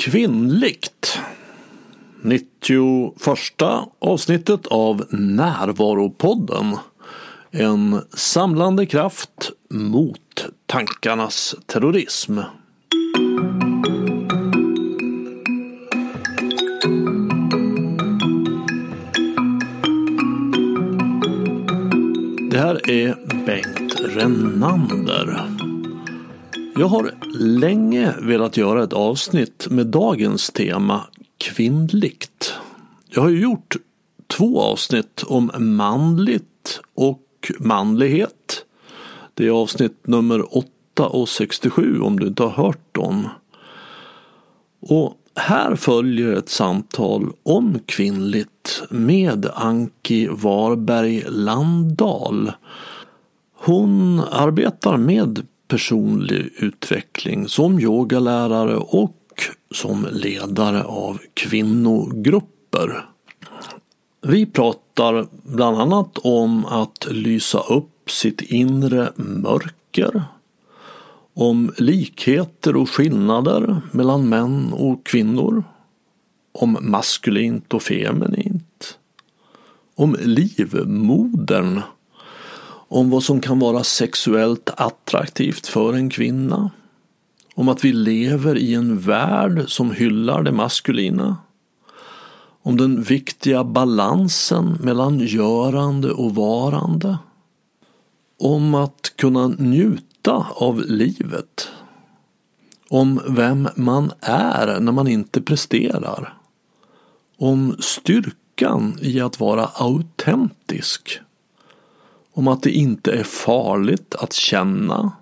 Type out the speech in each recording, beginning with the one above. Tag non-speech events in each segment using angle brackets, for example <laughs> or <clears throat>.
Kvinnligt 91 avsnittet av Närvaropodden En samlande kraft mot tankarnas terrorism. Det här är Bengt Renander. Jag har länge velat göra ett avsnitt med dagens tema kvinnligt. Jag har ju gjort två avsnitt om manligt och manlighet. Det är avsnitt nummer 8 och 67 om du inte har hört dem. Och här följer ett samtal om kvinnligt med Anki Varberg Landahl. Hon arbetar med personlig utveckling som yogalärare och som ledare av kvinnogrupper. Vi pratar bland annat om att lysa upp sitt inre mörker, om likheter och skillnader mellan män och kvinnor, om maskulint och feminint, om livmodern om vad som kan vara sexuellt attraktivt för en kvinna. Om att vi lever i en värld som hyllar det maskulina. Om den viktiga balansen mellan görande och varande. Om att kunna njuta av livet. Om vem man är när man inte presterar. Om styrkan i att vara autentisk om att det inte är farligt att känna,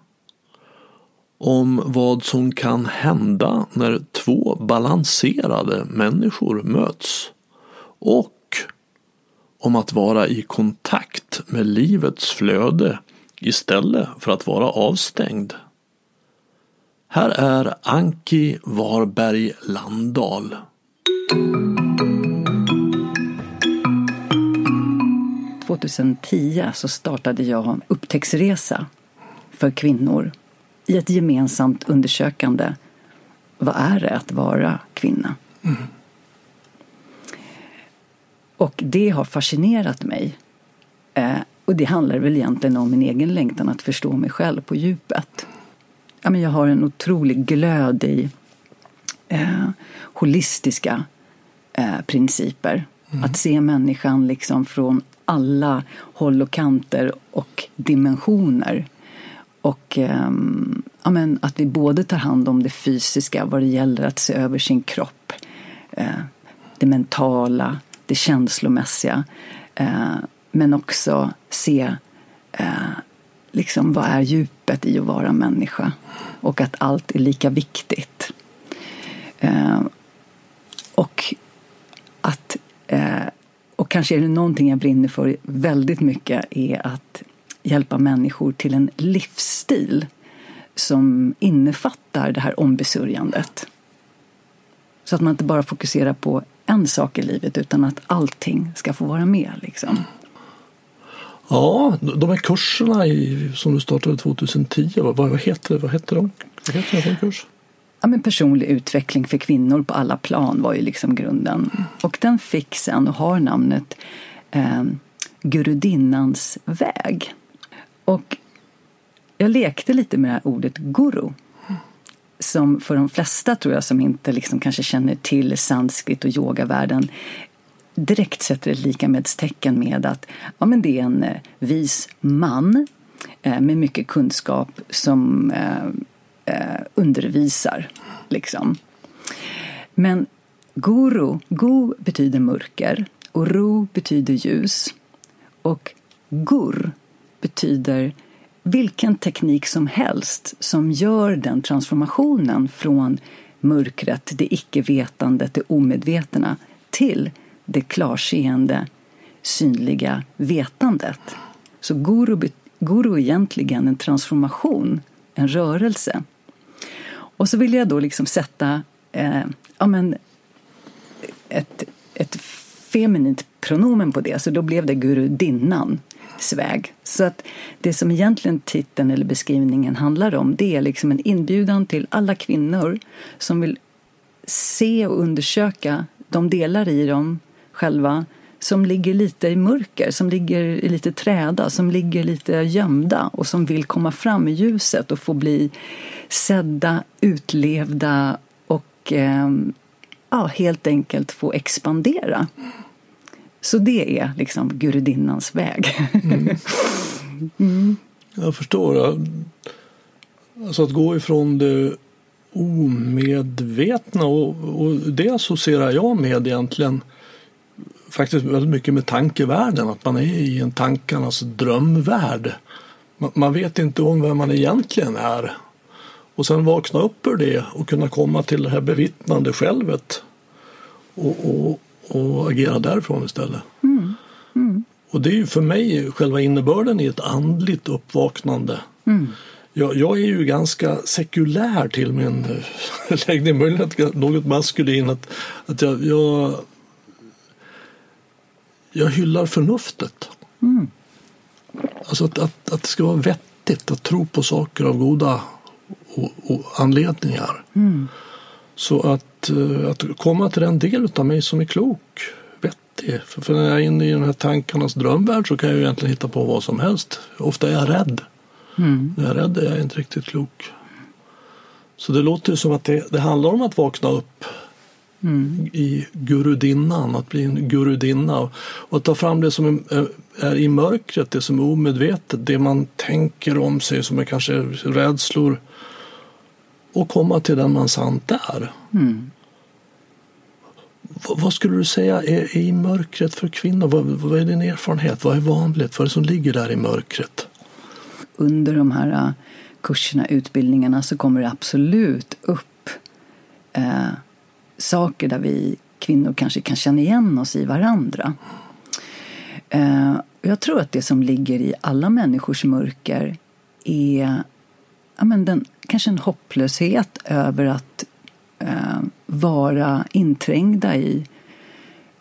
om vad som kan hända när två balanserade människor möts och om att vara i kontakt med livets flöde istället för att vara avstängd. Här är Anki Varberg Landahl. 2010 så startade jag upptäcktsresa för kvinnor i ett gemensamt undersökande. Vad är det att vara kvinna? Mm. Och det har fascinerat mig. Eh, och det handlar väl egentligen om min egen längtan att förstå mig själv på djupet. Ja, men jag har en otrolig glöd i eh, holistiska eh, principer. Mm. Att se människan liksom från alla håll och kanter och dimensioner. Och um, ja, men att vi både tar hand om det fysiska vad det gäller att se över sin kropp, uh, det mentala, det känslomässiga, uh, men också se uh, liksom vad är djupet i att vara människa och att allt är lika viktigt. och att och kanske är det någonting jag brinner för väldigt mycket är att hjälpa människor till en livsstil som innefattar det här ombesörjandet. Så att man inte bara fokuserar på en sak i livet utan att allting ska få vara med. Liksom. Ja, de här kurserna i, som du startade 2010, vad, vad, heter, vad heter de? Vad heter de kurs? Ja, men personlig utveckling för kvinnor på alla plan var ju liksom grunden. Och den fick sen och har namnet eh, Gurudinnans väg. Och jag lekte lite med det här ordet guru. Som för de flesta tror jag som inte liksom kanske känner till sanskrit och yogavärlden direkt sätter ett likamedstecken med att ja, men det är en eh, vis man eh, med mycket kunskap som eh, eh, undervisar. Liksom. Men guru, go betyder mörker och ro betyder ljus. Och gur betyder vilken teknik som helst som gör den transformationen från mörkret, det icke-vetandet, det omedvetna till det klarseende, synliga vetandet. Så guru, guru är egentligen en transformation, en rörelse. Och så ville jag då liksom sätta eh, ja, men ett, ett feminint pronomen på det, så då blev det gurudinnan väg. Så att det som egentligen titeln eller beskrivningen handlar om det är liksom en inbjudan till alla kvinnor som vill se och undersöka de delar i dem själva som ligger lite i mörker, som ligger lite träda, som ligger lite gömda och som vill komma fram i ljuset och få bli sedda, utlevda och eh, ja, helt enkelt få expandera. Så det är liksom gurudinnans väg. Mm. <laughs> mm. Jag förstår. Alltså att gå ifrån det omedvetna och, och det associerar jag med egentligen faktiskt väldigt mycket med tankevärlden, att man är i en tankarnas drömvärld. Man, man vet inte om vem man egentligen är. Och sen vakna upp ur det och kunna komma till det här bevittnande självet och, och, och agera därifrån istället. Mm. Mm. Och det är ju för mig själva innebörden i ett andligt uppvaknande. Mm. Jag, jag, är ju ganska sekulär till min <laughs> läggning, möjligen något maskulin. Att, att jag, jag, jag hyllar förnuftet. Mm. Alltså att, att, att det ska vara vettigt att tro på saker av goda och, och anledningar. Mm. Så att, eh, att komma till den del av mig som är klok, vettig. För, för när jag är inne i den här tankarnas drömvärld så kan jag ju egentligen hitta på vad som helst. Ofta är jag rädd. Mm. När jag är rädd är jag inte riktigt klok. Så det låter ju som att det, det handlar om att vakna upp mm. i gurudinnan, att bli en gurudinna och, att ta fram det som är, i mörkret, det som är omedvetet, det man tänker om sig som är kanske rädslor och komma till den man sant är. Mm. Vad, vad skulle du säga är, i mörkret för kvinnor? Vad, vad är din erfarenhet? Vad är vanligt? Vad är det som ligger där i mörkret? Under de här äh, kurserna, utbildningarna så kommer det absolut upp eh, saker där vi kvinnor kanske kan känna igen oss i varandra. Eh, jag tror att det som ligger i alla människors mörker är ja, men den, kanske en hopplöshet över att eh, vara inträngda i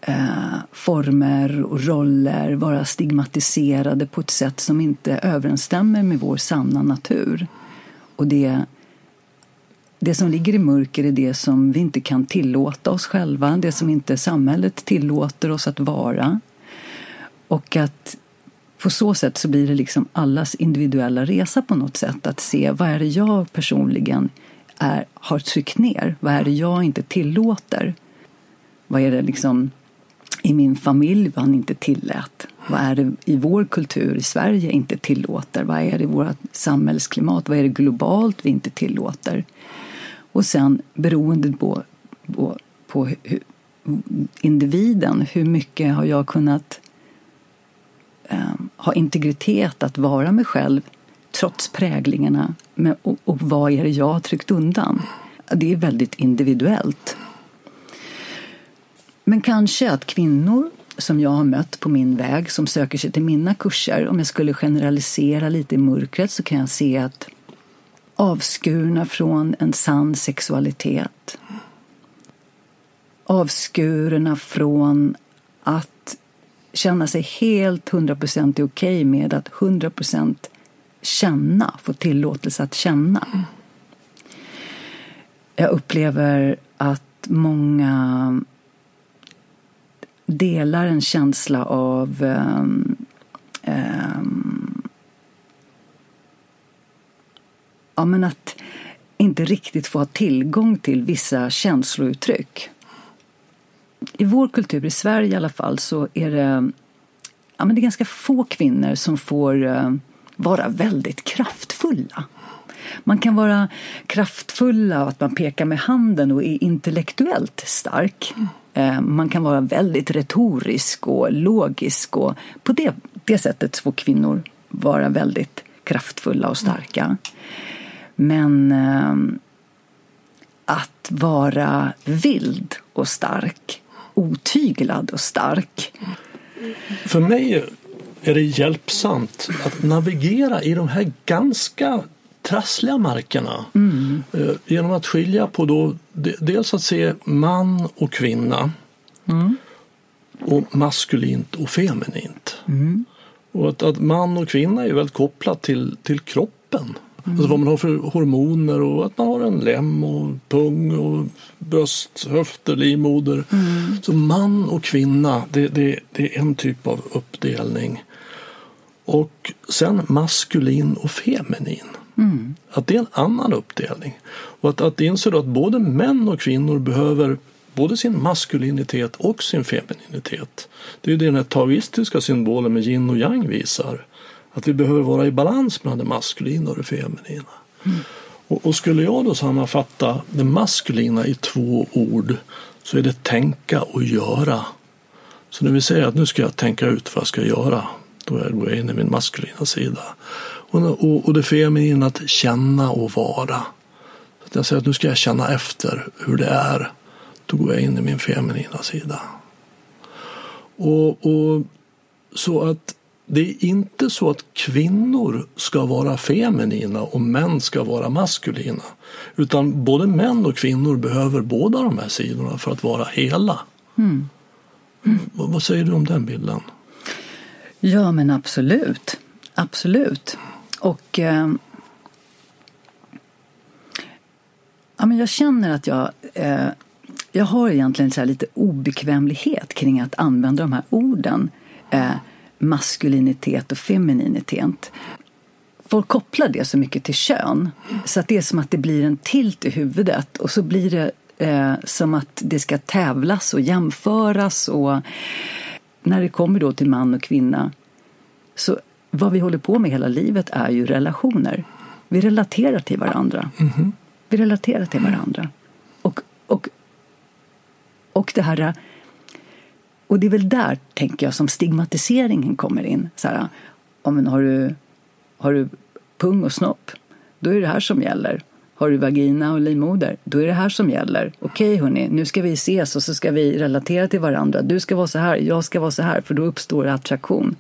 eh, former och roller, vara stigmatiserade på ett sätt som inte överensstämmer med vår sanna natur. Och det det som ligger i mörker är det som vi inte kan tillåta oss själva, det som inte samhället tillåter oss att vara. Och att på så sätt så blir det liksom allas individuella resa på något sätt, att se vad är det jag personligen är, har tryckt ner, vad är det jag inte tillåter? Vad är det liksom i min familj man inte tillät? Vad är det i vår kultur i Sverige inte tillåter? Vad är det i vårt samhällsklimat? Vad är det globalt vi inte tillåter? Och sen beroende på, på, på hur, individen, hur mycket har jag kunnat eh, ha integritet att vara mig själv trots präglingarna med, och, och vad är det jag har tryckt undan? Det är väldigt individuellt. Men kanske att kvinnor som jag har mött på min väg som söker sig till mina kurser, om jag skulle generalisera lite i mörkret så kan jag se att avskurna från en sann sexualitet. Avskurna från att känna sig helt hundraprocentigt okej okay med att hundraprocentigt känna, få tillåtelse att känna. Jag upplever att många delar en känsla av um, um, ja, men att inte riktigt få ha tillgång till vissa känslouttryck. I vår kultur, i Sverige i alla fall, så är det, ja, men det är ganska få kvinnor som får uh, vara väldigt kraftfulla. Man kan vara kraftfulla och att man pekar med handen och är intellektuellt stark. Eh, man kan vara väldigt retorisk och logisk och på det, det sättet får kvinnor vara väldigt kraftfulla och starka. Men eh, att vara vild och stark, otyglad och stark. För mig är det hjälpsamt att navigera i de här ganska trassliga markerna. Mm. Eh, genom att skilja på då, dels att se man och kvinna mm. och maskulint och feminint. Mm. Och att, att, man och kvinna är väldigt kopplat till, till kroppen Alltså vad man har för hormoner och att man har en lem och pung och bröst, höfter, livmoder. Så man och kvinna, det, det, det är en typ av uppdelning. Och sen maskulin och feminin. Att det är en annan uppdelning. Och att, att inse då att både män och kvinnor behöver både sin maskulinitet och sin femininitet. Det är ju det den här taoistiska symbolen med yin och yang visar. Att vi behöver vara i balans mellan det maskulina och det feminina. Och, och skulle jag då sammanfatta det maskulina i två ord så är det tänka och göra. Så när vi säger att nu ska jag tänka ut vad jag ska göra, då är jag in i min maskulina sida. Och, och, och det feminina att känna och vara. Så att jag säger att nu ska jag känna efter hur det är. Då går jag in i min feminina sida. Och, och Så att det är inte så att kvinnor ska vara feminina och män ska vara maskulina. Utan både män och kvinnor behöver båda de här sidorna för att vara hela. Mm. Mm. Vad, säger du om den bilden? Ja, men absolut. Absolut. Och eh, ja, men jag känner att jag, eh, jag har egentligen så lite obekvämlighet kring att använda de här orden. Eh, maskulinitet och femininitet. Folk kopplar det så mycket till kön så att det är som att det blir en tilt i huvudet och så blir det eh, som att det ska tävlas och jämföras och när det kommer då till man och kvinna så vad vi håller på med hela livet är ju relationer. Vi relaterar till varandra. Mm. Vi relaterar till varandra. Och, och, och det här och det är väl där, tänker jag, som stigmatiseringen kommer in. Så här, om har, du, har du pung och snopp, då är det här som gäller. Har du vagina och livmoder, då är det här som gäller. Okej hörni, nu ska vi ses och så ska vi relatera till varandra. Du ska vara så här, jag ska vara så här, för då uppstår attraktion.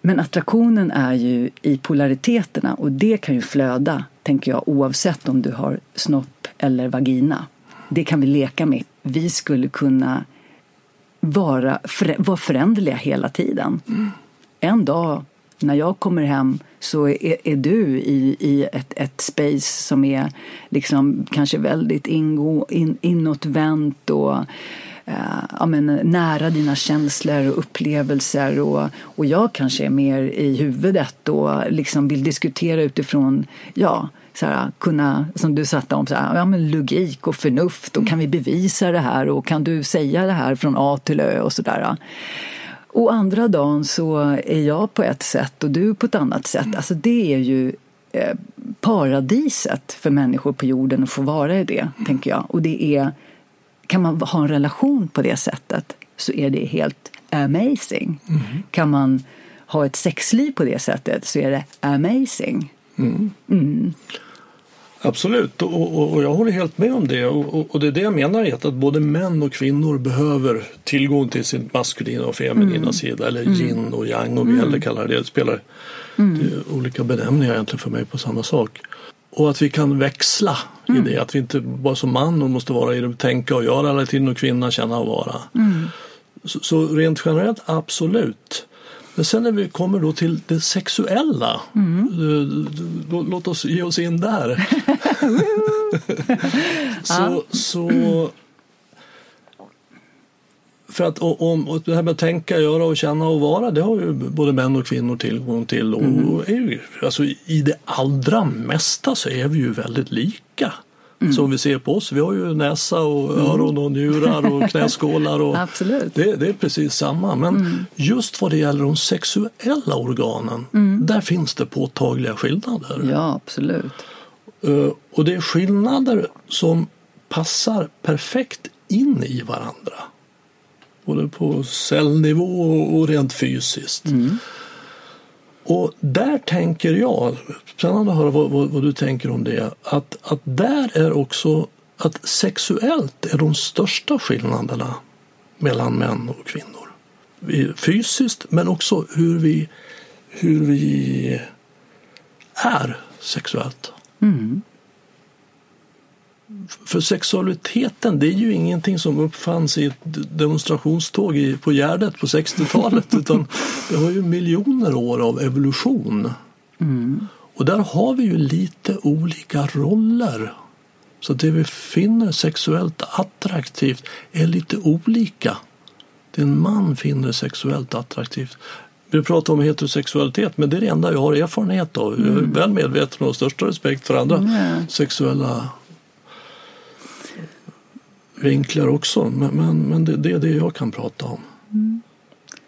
Men attraktionen är ju i polariteterna och det kan ju flöda, tänker jag, oavsett om du har snopp eller vagina. Det kan vi leka med. Vi skulle kunna vara, vara föränderliga hela tiden. Mm. En dag när jag kommer hem så är, är du i, i ett, ett space som är liksom kanske väldigt ingo, in, inåtvänt och eh, ja, men, nära dina känslor och upplevelser. Och, och jag kanske är mer i huvudet och liksom vill diskutera utifrån ja, så här, kunna, som du satte om, så här, ja, men logik och förnuft och kan vi bevisa det här och kan du säga det här från A till Ö och sådär. Och andra dagen så är jag på ett sätt och du på ett annat sätt. Alltså det är ju eh, paradiset för människor på jorden att få vara i det, tänker jag. Och det är, kan man ha en relation på det sättet så är det helt amazing. Mm. Kan man ha ett sexliv på det sättet så är det amazing. Mm. Mm. Absolut, och, och, och, jag håller helt med om det. Och, och, det är det jag menar, att både män och kvinnor behöver tillgång till sin maskulina och feminina mm. sida, eller mm. yin och yang och vi mm. kallar det. Det spelar mm. det olika benämningar egentligen för mig på samma sak. Och att vi kan växla i det, att vi inte bara som man och måste vara i det, tänka och göra hela tiden och kvinna känna och vara. Så, så rent generellt, absolut. Men sen när vi kommer då till det sexuella, mm. Eh, låt oss ge oss in där. <laughs> så, så för att om, det här med att tänka, göra och känna och vara, det har ju både män och kvinnor tillgång till. Och, mm. är ju, alltså, I det allra mesta så är vi ju väldigt lika. Mm. Som vi ser på oss. Vi har ju näsa och mm. öron och njurar och <laughs> knäskålar. Och Absolut. Det, det, är precis samma. Men mm. just vad det gäller de sexuella organen, mm. där finns det påtagliga skillnader. Ja, absolut. Uh, och det är skillnader som passar perfekt in i varandra. Både på cellnivå och rent fysiskt. Mm. Och där tänker jag, spännande att höra vad, vad, vad, du tänker om det, att, att där är också att sexuellt är de största skillnaderna mellan män och kvinnor. Fysiskt men också hur vi, hur vi är sexuellt. Mm. För sexualiteten det är ju ingenting som uppfanns i ett demonstrationståg på Gärdet på 60-talet <laughs> utan det har ju miljoner år av evolution. Mm. Och där har vi ju lite olika roller. Så det vi finner sexuellt attraktivt är lite olika. Det en man finner sexuellt attraktivt. Vi pratar om heterosexualitet, men det är det enda jag har erfarenhet av. Jag är Mm. väl medveten och största respekt för andra Mm. sexuella vinklar också. Men, men, men det, det är det jag kan prata om.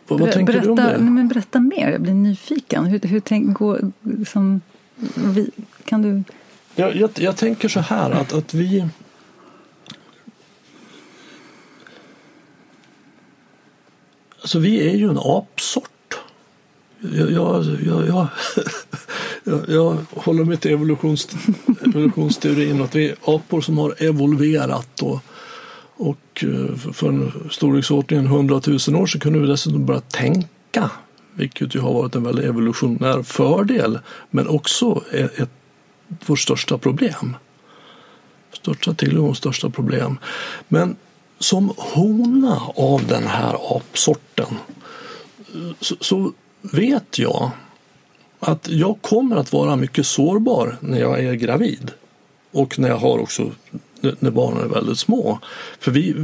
Vad, vad Ber- tänker berätta, du om det? Nej, men berätta mer, jag blir nyfiken. Hur, hur tänk, gå, som, vi, kan du... Jag, jag, jag tänker så här att, att vi... Alltså vi är ju en apsort. Jag, jag, jag, jag, <laughs> jag, håller mig till evolutions, evolutionsteorin att vi är apor som har evolverat. Och, och eh, för en storleksordning 100 000 år sedan kunde vi dessutom börja tänka. Vilket ju har varit en väldigt evolutionär fördel. Men också ett, ett vårt största problem. Största tillgång och största problem. Men som hona av den här apsorten eh, så, så vet jag att jag kommer att vara mycket sårbar när jag är gravid. Och när jag har också när barnen är väldigt små. För vi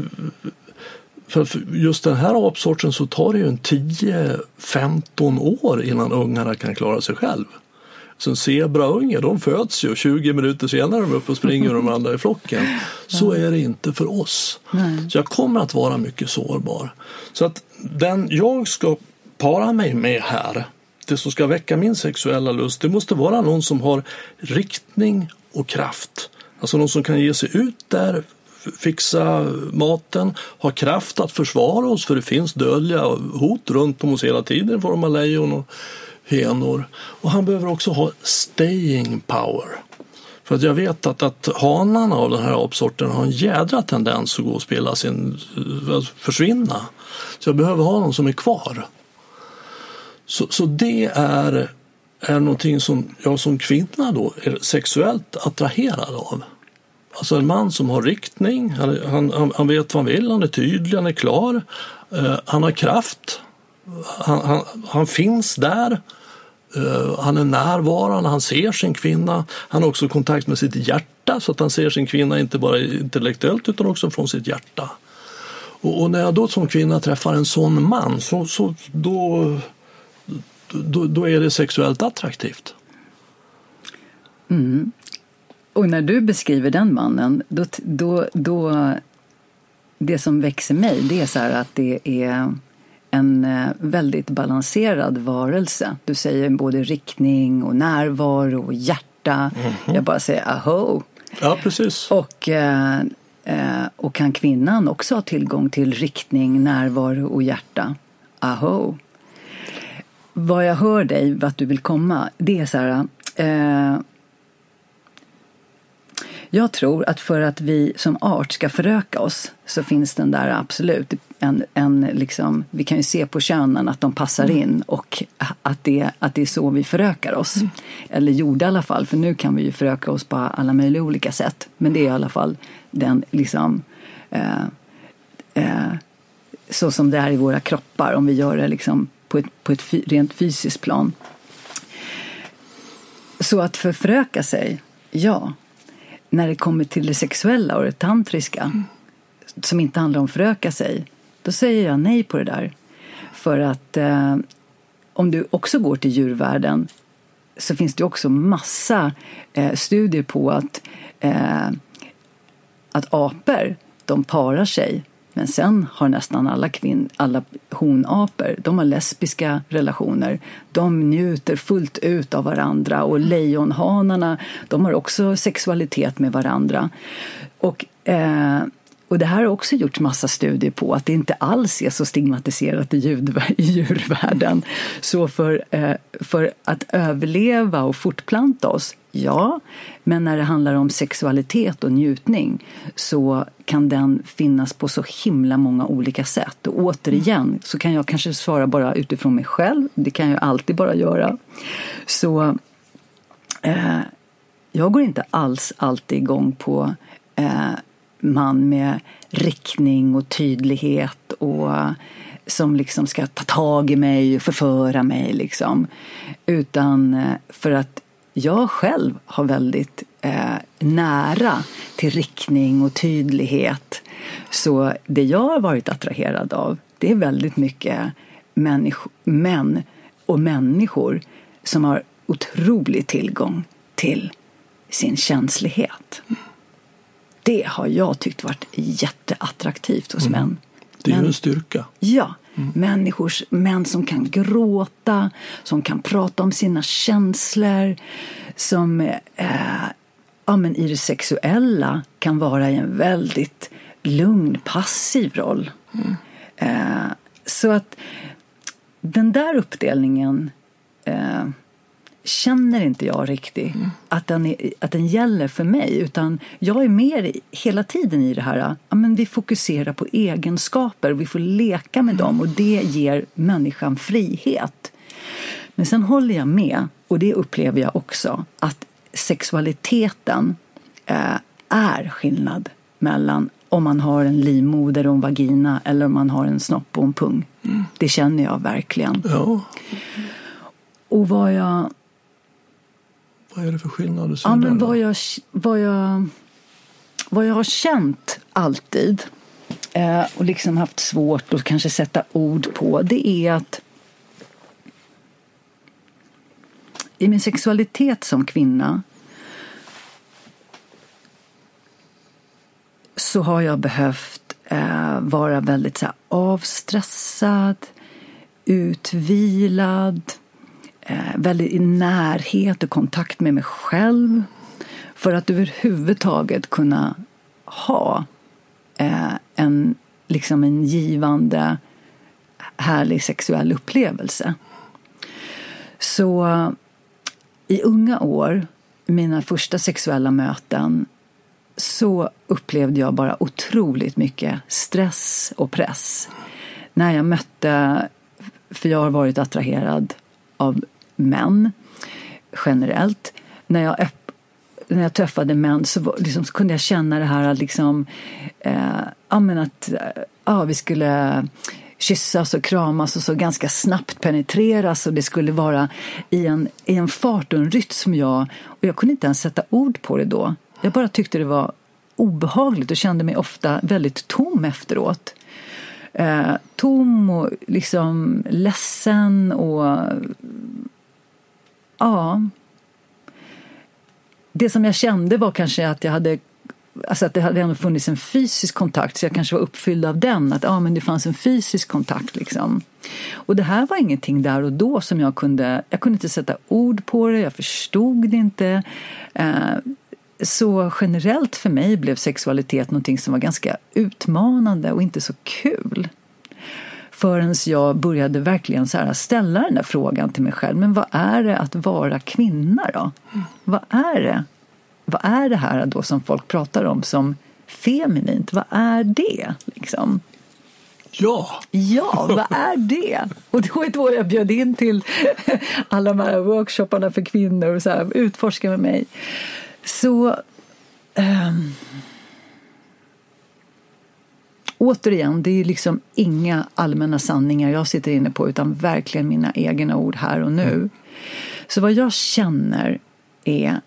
för just den här apsorten så tar det ju en 10-15 år innan ungarna kan klara sig själv. Så en zebraunge, de föds ju 20 minuter senare är de uppe och springer med de andra i flocken. Så är det inte för oss. Så jag kommer att vara mycket sårbar. Så att den jag ska para mig med här, det som ska väcka min sexuella lust, det måste vara någon som har riktning och kraft. Alltså de som kan ge sig ut där, fixa maten, ha kraft att försvara oss för det finns dödliga hot runt om oss hela tiden i form av lejon och henor. Och han behöver också ha staying power. För att jag vet att, att hanarna av den här apsorten har en jädra tendens att gå och spela sin, försvinna. Så jag behöver ha någon som är kvar. Så, så det är, är någonting som jag som kvinna då är sexuellt attraherad av. Alltså en man som har riktning, han, han, han- vet vad han vill, han är tydlig, han är klar, eh, han har kraft, han, han, han finns där, eh, han är närvarande, han ser sin kvinna, han har också kontakt med sitt hjärta så att han ser sin kvinna inte bara intellektuellt utan också från sitt hjärta. Och, och när jag då som kvinna träffar en sån man så, så då, då, då är det sexuellt attraktivt. Och när du beskriver den mannen, då, då, då det som växer mig, det är så här att det är en eh, väldigt balanserad varelse. Du säger både riktning och närvaro och hjärta. Jag bara säger aho. Ja, precis. Och, eh, eh, och kan kvinnan också ha tillgång till riktning, närvaro och hjärta? Aho. Vad jag hör dig, vart du vill komma, det är så här... Eh, jag tror att för att vi som art ska föröka oss så finns den där absolut en, en liksom, vi kan ju se på könen att de passar in och att det, att det är så vi förökar oss. Eller gjorde i alla fall, för nu kan vi ju föröka oss på alla möjliga olika sätt. Men det är i alla fall den liksom eh, eh, så som det är i våra kroppar om vi gör det liksom på ett, på ett rent fysiskt plan. Så att förfröka sig, ja. När det kommer till det sexuella och det tantriska som inte handlar om föröka sig, då säger jag nej på det där. För att eh, om du också går till djurvärlden så finns det också massa eh, studier på att, eh, att apor, de parar sig men sen har nästan alla, kvinn, alla honapor de har lesbiska relationer. De njuter fullt ut av varandra och lejonhanarna de har också sexualitet med varandra. Och, eh, och det här har också gjorts massa studier på att det inte alls är så stigmatiserat i, ljud, i djurvärlden. Så för, eh, för att överleva och fortplanta oss, ja, men när det handlar om sexualitet och njutning så kan den finnas på så himla många olika sätt. Och återigen så kan jag kanske svara bara utifrån mig själv, det kan jag alltid bara göra. Så eh, jag går inte alls alltid igång på eh, man med riktning och tydlighet och som liksom ska ta tag i mig och förföra mig. Liksom. Utan eh, för att jag själv har väldigt eh, nära till riktning och tydlighet. Så det jag har varit attraherad av, det är väldigt mycket människo, män och människor som har otrolig tillgång till sin känslighet. Det har jag tyckt varit jätteattraktivt hos män. Det är ju en styrka. Ja, människors, män som kan gråta, som kan prata om sina känslor, som eh, ja, men i det sexuella kan vara i en väldigt lugn, passiv roll. Eh, så att den där uppdelningen eh, känner inte jag riktigt att, den är, att den gäller för mig. Utan jag är mer hela tiden i det här, ja, men vi fokuserar på egenskaper, vi får leka med dem och det ger människan frihet. Men sen håller jag med, och det upplever jag också, att sexualiteten eh, är skillnad mellan om man har en livmoder och en vagina eller om man har en snopp och en pung. Det känner jag verkligen. Ja, Och vad jag vad är det för skillnad Ja, men vad jag, vad jag, vad jag har känt alltid eh, och liksom haft svårt att kanske sätta ord på det är att i min sexualitet som kvinna så har jag behövt eh, vara väldigt så här, avstressad, utvilad, Eh, väldigt i närhet och kontakt med mig själv för att överhuvudtaget kunna ha eh, en, liksom en givande, härlig sexuell upplevelse. Så i unga år, mina första sexuella möten så upplevde jag bara otroligt mycket stress och press. När jag mötte, för jag har varit attraherad av män generellt. När jag, öpp, när jag träffade män så, var, liksom, så kunde jag känna det här att, liksom, eh, ja, men att eh, ja, vi skulle kyssas och kramas och så ganska snabbt penetreras och det skulle vara i en, i en fart och en rytm som jag... Och jag kunde inte ens sätta ord på det då. Jag bara tyckte det var obehagligt och kände mig ofta väldigt tom efteråt. Eh, tom och liksom ledsen och... Ja. Det som jag kände var kanske att jag hade Alltså att det hade ändå funnits en fysisk kontakt så jag kanske var uppfylld av den. Att ja, men det fanns en fysisk kontakt liksom. Och det här var ingenting där och då som jag kunde... Jag kunde inte sätta ord på det, jag förstod det inte. Eh, så generellt för mig blev sexualitet någonting som var ganska utmanande och inte så kul. Förrän jag började verkligen så här ställa den där frågan till mig själv. Men vad är det att vara kvinna då? Vad är det? Vad är det här då som folk pratar om som feminint? Vad är det? Liksom? Ja, Ja, vad är det? Och det var ju då jag bjöd in till alla de här workshopparna för kvinnor och så här, utforska med mig. Så... ehm, återigen, det är liksom inga allmänna sanningar jag sitter inne på utan verkligen mina egna ord här och nu. Så vad jag känner är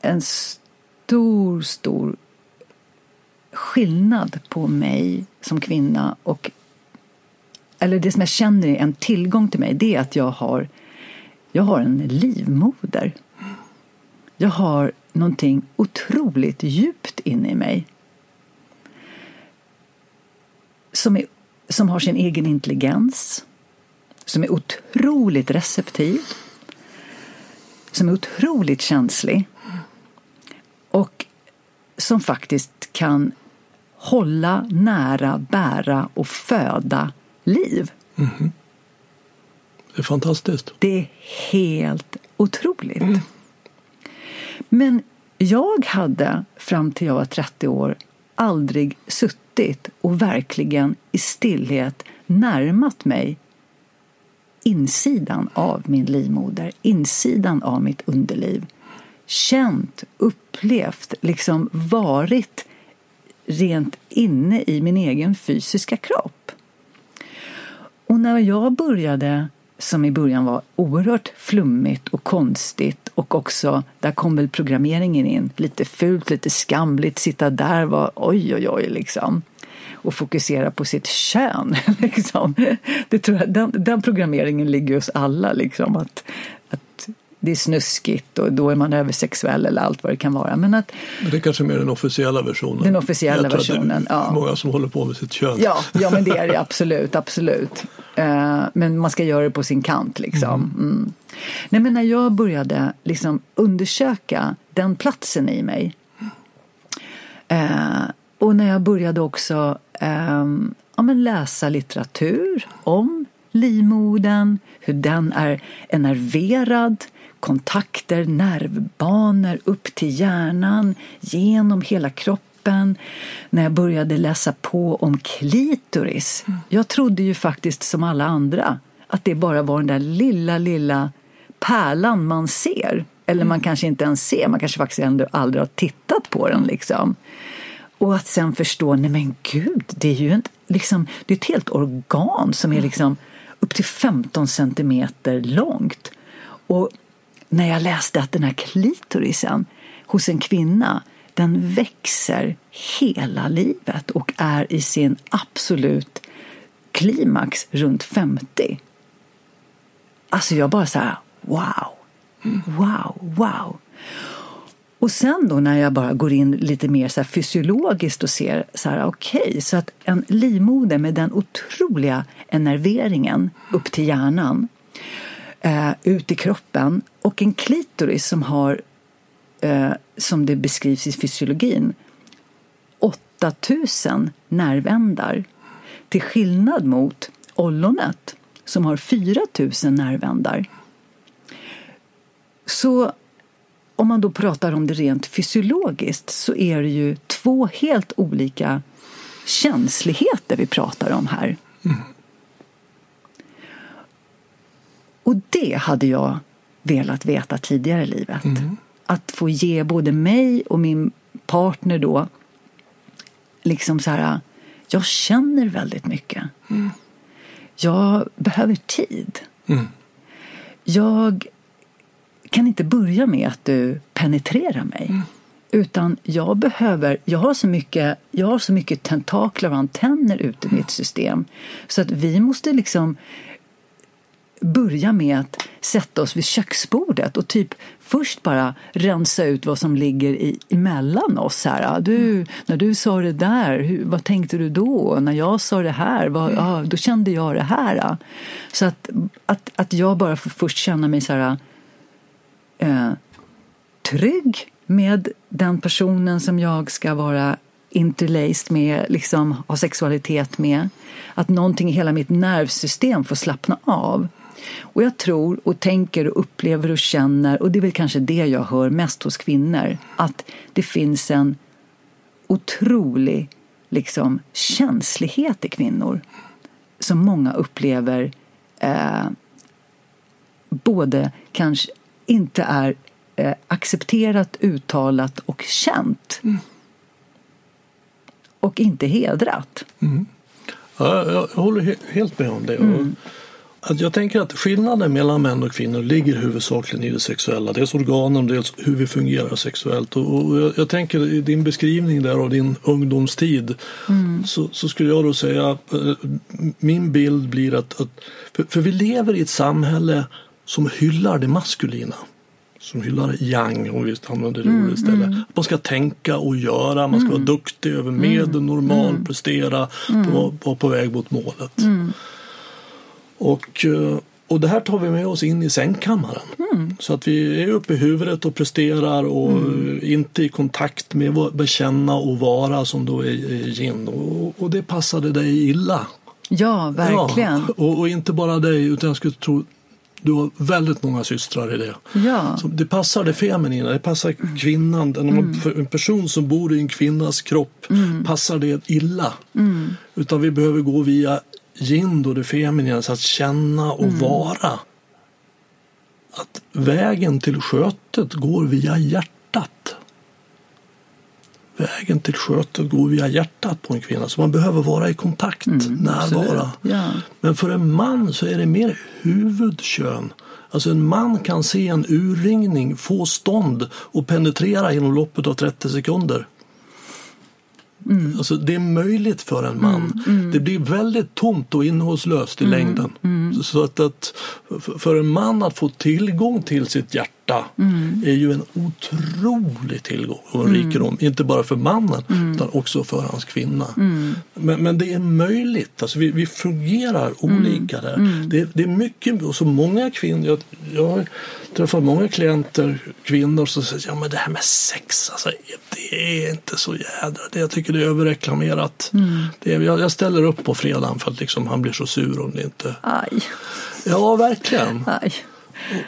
en stor, stor skillnad på mig som kvinna och eller det som jag känner är en tillgång till mig det är att jag har jag har en livmoder. Jag har någonting otroligt djupt inne i mig som, är, som har sin egen intelligens som är otroligt receptiv som är otroligt känslig och som faktiskt kan hålla, nära, bära och föda liv. det är fantastiskt. Det är helt otroligt. Men jag hade fram till jag var 30 år aldrig suttit och verkligen i stillhet närmat mig insidan av min livmoder, insidan av mitt underliv. Känt, upplevt, liksom varit rent inne i min egen fysiska kropp. Och när jag började, som i början var oerhört flummigt och konstigt och också, där kom väl programmeringen in. Lite fult, lite skamligt, sitta där var oj, oj, oj liksom. Och fokusera på sitt kön. <laughs> Liksom. Det tror jag, den, den programmeringen ligger hos alla. Liksom, att, det är snuskigt och då är man översexuell eller allt vad det kan vara. Men, att, men det är kanske mer den officiella versionen. Den officiella versionen, ja. många som håller på med sitt kön. Ja, ja men det är det <laughs> absolut, absolut. Uh, men man ska göra det på sin kant liksom. Mm. Mm. Nej men när jag började liksom undersöka den platsen i mig uh, och när jag började också um, ja, men läsa litteratur om livmodern, hur den är enerverad, kontakter, nervbanor upp till hjärnan, genom hela kroppen. När jag började läsa på om klitoris. Mm. Jag trodde ju faktiskt som alla andra att det bara var den där lilla, lilla pärlan man ser. Eller man kanske inte ens ser, man kanske faktiskt ändå aldrig har tittat på den. Liksom. Och att sen förstå, nej men gud, det är ju en, liksom, det är ett helt organ som är liksom upp till 15 centimeter långt. Och när jag läste att den här klitorisen hos en kvinna den växer hela livet och är i sin absolut klimax runt 50. Alltså jag bara så här, wow, wow, wow. Och sen då när jag bara går in lite mer så fysiologiskt och ser så här, okej, okay, så att en livmoder med den otroliga enerveringen upp till hjärnan, eh, ut i kroppen och en klitoris som har, eh, som det beskrivs i fysiologin, 8000 nervändar. Till skillnad mot ollonet som har 4000 nervändar. Så om man då pratar om det rent fysiologiskt så är det ju två helt olika känsligheter vi pratar om här. Mm. Och det hade jag velat veta tidigare i livet. Mm. Att få ge både mig och min partner då liksom så här, jag känner väldigt mycket. Mm. Jag behöver tid. Mm. Jag kan inte börja med att du penetrerar mig. Mm. Utan jag behöver, jag har så mycket, jag har så mycket tentakler och antenner ute i mitt system. Så att vi måste liksom börja med att sätta oss vid köksbordet och typ först bara rensa ut vad som ligger i, emellan oss. Här. Du, när du sa det där, hur, vad tänkte du då? När jag sa det här, vad, ja, då kände jag det här. Så att, att, att jag bara får först känna mig så här eh, trygg med den personen som jag ska vara interlaced med, liksom ha sexualitet med. Att någonting i hela mitt nervsystem får slappna av. Och jag tror och tänker och upplever och känner, och det är väl kanske det jag hör mest hos kvinnor, att det finns en otrolig liksom, känslighet i kvinnor som många upplever eh, både kanske inte är eh, accepterat, uttalat och känt. Mm. Och inte hedrat. Mm. Ja, jag, håller helt med om det. Mm. Att jag tänker att skillnaden mellan män och kvinnor ligger huvudsakligen i det sexuella. Dels organen, dels hur vi fungerar sexuellt. Och jag, jag tänker i din beskrivning där av din ungdomstid mm. så, så, skulle jag då säga eh, min bild blir att, att för, för, vi lever i ett samhälle som hyllar det maskulina. Som hyllar yang, om vi använder det mm, ordet istället. Mm. Att man ska tänka och göra, man ska vara mm. duktig över medel, mm. normal, mm. prestera, på, på, på väg mot målet. Och, eh, och det här tar vi med oss in i sängkammaren. Mm. Så att vi är uppe i huvudet och presterar och mm. inte i kontakt med bekänna och vara som då är yin. Och, och det passade dig illa. Ja, verkligen. Ja, och, och, inte bara dig utan jag skulle tro du har väldigt många systrar i det. Ja. Så det passar det feminina, det passar kvinnan. Mm. En person som bor i en kvinnas kropp mm. passar det illa. Mm. Utan vi behöver gå via yin då det feminina, så att känna och mm. vara. Att vägen till skötet går via hjärtat. Vägen till skötet går via hjärtat på en kvinna. Så man behöver vara i kontakt, mm, närvara. Ja. Men för en man så är det mer huvudkön. Alltså en man kan se en urringning få stånd och penetrera inom loppet av 30 sekunder. Mm. Alltså det är möjligt för en man. Mm, mm. Det blir väldigt tomt och innehållslöst i mm, längden. Mm. Så att, att, för en man att få tillgång till sitt hjärta mm. är ju en otrolig tillgång och en rikedom. Inte bara för mannen utan också för hans kvinna. Men, men, det är möjligt. Alltså vi, vi fungerar olika där. Det, det, är mycket, och så många kvinnor, jag, jag har träffat många klienter, kvinnor som säger ja men det här med sex, alltså, det är inte så jädra, det, jag tycker det är överreklamerat. Mm. Det jag, jag, ställer upp på fredagen för att liksom, han blir så sur om det inte... Aj. Ja, verkligen. Aj.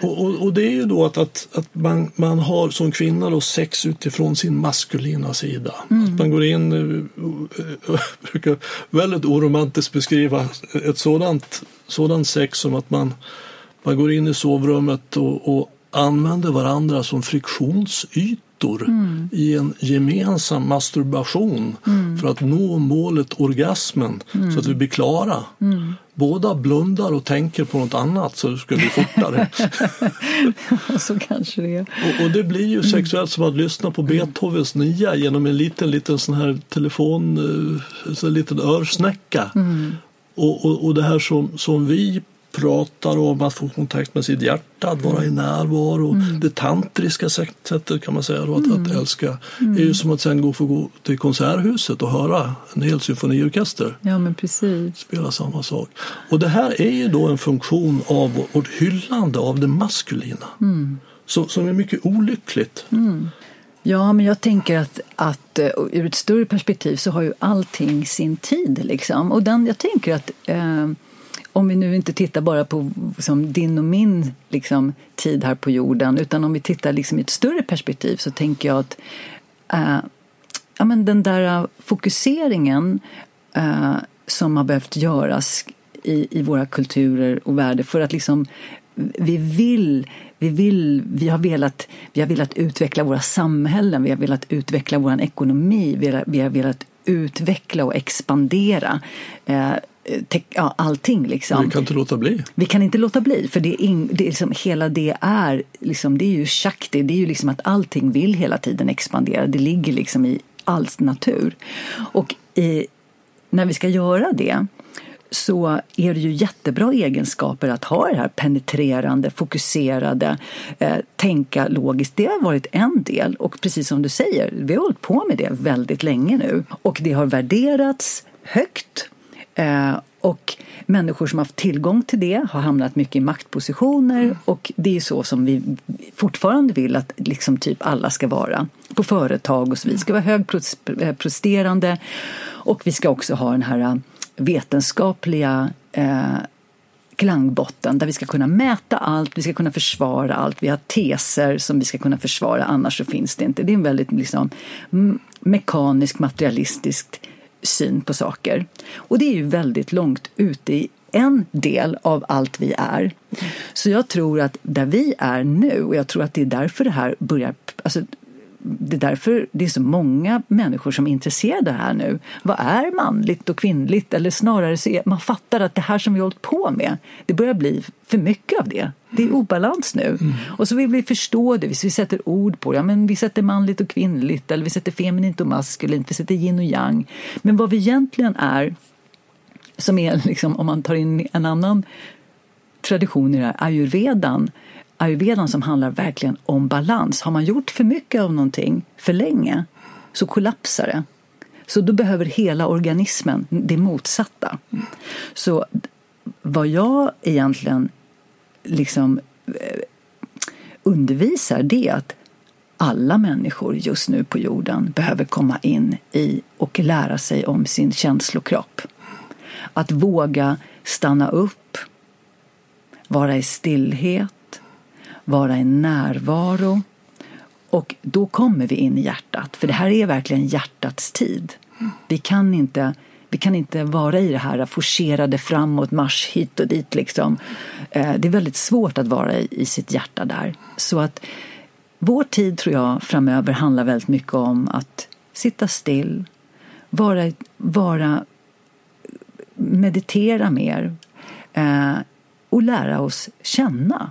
Och, och, och, det är ju då att, att, att man, man har som kvinna då sex utifrån sin maskulina sida. Mm. Att man går in, jag brukar väldigt oromantiskt beskriva ett sådant, sådant sex som att man, man går in i sovrummet och, och använder varandra som friktionsytor mm. i en gemensam masturbation mm. för att nå målet orgasmen så att vi blir klara. Mm båda blundar och tänker på något annat så det ska bli fortare. <laughs> så kanske det. Och, och, det blir ju sexuellt som att lyssna på Beethovens nia genom en liten, liten sån här telefon, eh, en liten örsnäcka. Mm. Och, och, och det här som, som vi pratar om att få kontakt med sitt hjärta, att vara i närvaro. Mm. Det tantriska sättet kan man säga då, att, mm. att älska mm. är ju som att sen gå få gå till konserthuset och höra en hel symfoniorkester ja, men precis. spela samma sak. Och det här är ju då en funktion av vårt hyllande av det maskulina mm. som, som är mycket olyckligt. Mm. Ja, men jag tänker att, att uh, ur ett större perspektiv så har ju allting sin tid. Liksom. Och den, jag tänker att uh, om vi nu inte tittar bara på som din och min liksom, tid här på jorden utan om vi tittar liksom, i ett större perspektiv så tänker jag att äh, ja, men den där eh, fokuseringen äh, som har behövt göras i, i våra kulturer och världar för att liksom vi vill, vi vill, vi har velat, vi har velat utveckla våra samhällen, vi har velat utveckla vår ekonomi, vi har, vi har velat utveckla och expandera. Eh, ja, allting. Liksom. Vi kan inte låta bli. Vi kan inte låta bli, för det är, in, det är liksom, hela det är, liksom, det är ju shakti, det är ju liksom att allting vill hela tiden expandera. Det ligger liksom i alls natur. Och i, när vi ska göra det så är det ju jättebra egenskaper att ha det här penetrerande, fokuserade, eh, tänka logiskt. Det har varit en del och precis som du säger, vi har hållit på med det väldigt länge nu och det har värderats högt Eh, och människor som har haft tillgång till det har hamnat mycket i maktpositioner mm. och det är så som vi fortfarande vill att liksom typ alla ska vara på företag och så. Vi ska vara högpresterande och vi ska också ha den här vetenskapliga eh, klangbotten där vi ska kunna mäta allt, vi ska kunna försvara allt. Vi har teser som vi ska kunna försvara, annars så finns det inte. Det är en väldigt liksom, mekanisk, materialistisk syn på saker. Och det är ju väldigt långt ute i en del av allt vi är. Så jag tror att där vi är nu, och jag tror att det är därför det här börjar... Alltså, det är därför det är så många människor som är intresserade här nu. Vad är manligt och kvinnligt? Eller snarare så är, man fattar att det här som vi har hållit på med, det börjar bli för mycket av det. Det är obalans nu. Mm. Och så vill vi förstå det, vi sätter ord på det. Ja, men vi sätter manligt och kvinnligt, eller vi sätter feminint och maskulint, vi sätter yin och yang. Men vad vi egentligen är, som är liksom, om man tar in en annan tradition i det här, ayurvedan, ayurvedan som handlar verkligen om balans. Har man gjort för mycket av någonting för länge så kollapsar det. Så då behöver hela organismen det motsatta. Så vad jag egentligen liksom eh, undervisar det är att alla människor just nu på jorden behöver komma in i och lära sig om sin känslokropp. Att våga stanna upp, vara i stillhet, vara i närvaro. Och då kommer vi in i hjärtat, för det här är verkligen hjärtats tid. Vi kan inte vi kan inte vara i det här forcerade framåt, marsch hit och dit. Liksom. Eh, det är väldigt svårt att vara i sitt hjärta där. Så att vår tid tror jag framöver handlar väldigt mycket om att sitta still, vara, vara meditera mer eh, och lära oss känna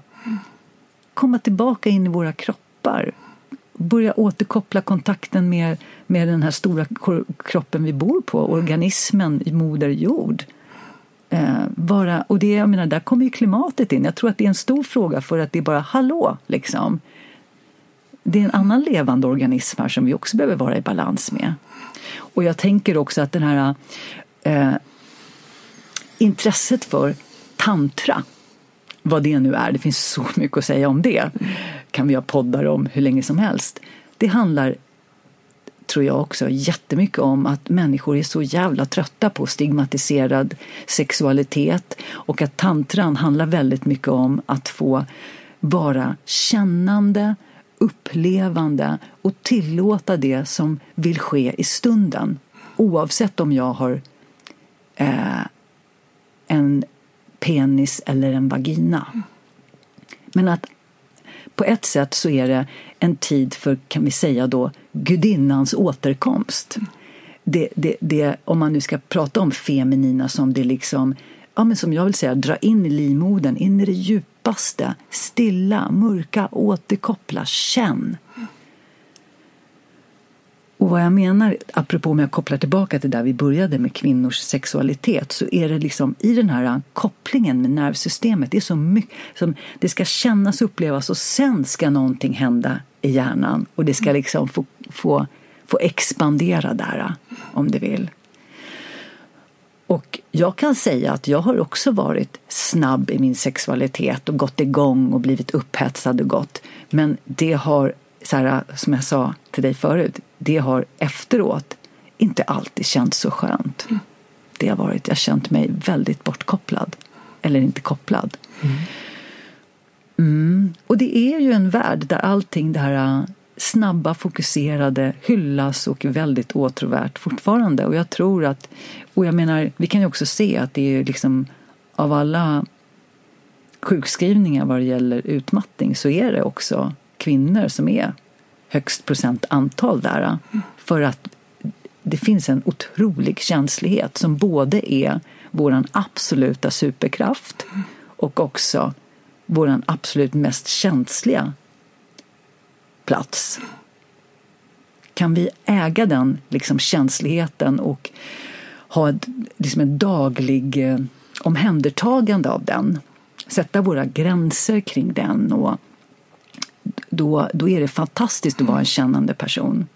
komma tillbaka in i våra kroppar. Börja återkoppla kontakten med, med den här stora kroppen vi bor på, organismen i Moder Jord. Eh, bara, och det, jag menar, där kommer ju klimatet in. Jag tror att det är en stor fråga för att det är bara hallå, liksom. Det är en annan levande organism här som vi också behöver vara i balans med. Och jag tänker också att den här eh, intresset för tantra, vad det nu är, det finns så <laughs> mycket att säga om det, kan vi ha poddar om hur länge som helst. Det handlar, tror jag också, jättemycket om att människor är så jävla trötta på stigmatiserad sexualitet och att tantran handlar väldigt mycket om att få vara kännande, upplevande och tillåta det som vill ske i stunden. Oavsett om jag har eh, en penis eller en vagina. Men att på ett sätt så är det en tid för, kan vi säga då, gudinnans återkomst. Det, det, det, om man nu ska prata om feminina som det liksom, ja men som jag vill säga, dra in i livmodern, in i det djupaste, stilla, mörka, återkoppla, känn. Vad jag menar, apropå om jag kopplar tillbaka till där vi började med kvinnors sexualitet, så är det liksom i den här kopplingen med nervsystemet, det är så mycket som det ska kännas och upplevas och sen ska någonting hända i hjärnan och det ska liksom få, få, få expandera där, om det vill. Och jag kan säga att jag har också varit snabb i min sexualitet och gått igång och blivit upphetsad och gått. Men det har så här, som jag sa till dig förut, det har efteråt inte alltid känts så skönt. Mm. Det har varit, jag har känt mig väldigt bortkopplad. Eller inte kopplad. Mm. Mm. Och det är ju en värld där allting det här äh, snabba, fokuserade hyllas och är väldigt åtråvärt fortfarande. Och jag tror att, och jag menar, vi kan ju också se att det är liksom av alla sjukskrivningar vad det gäller utmattning så är det också kvinnor som är högst procent antal där. Eh, för att det finns en otrolig känslighet som både är vår absoluta superkraft och också vår absolut mest känsliga plats. Kan vi äga den liksom, känsligheten och ha ett, liksom en daglig eh, omhändertagande av den, sätta våra gränser kring den och då, då är det fantastiskt att vara en kännande person.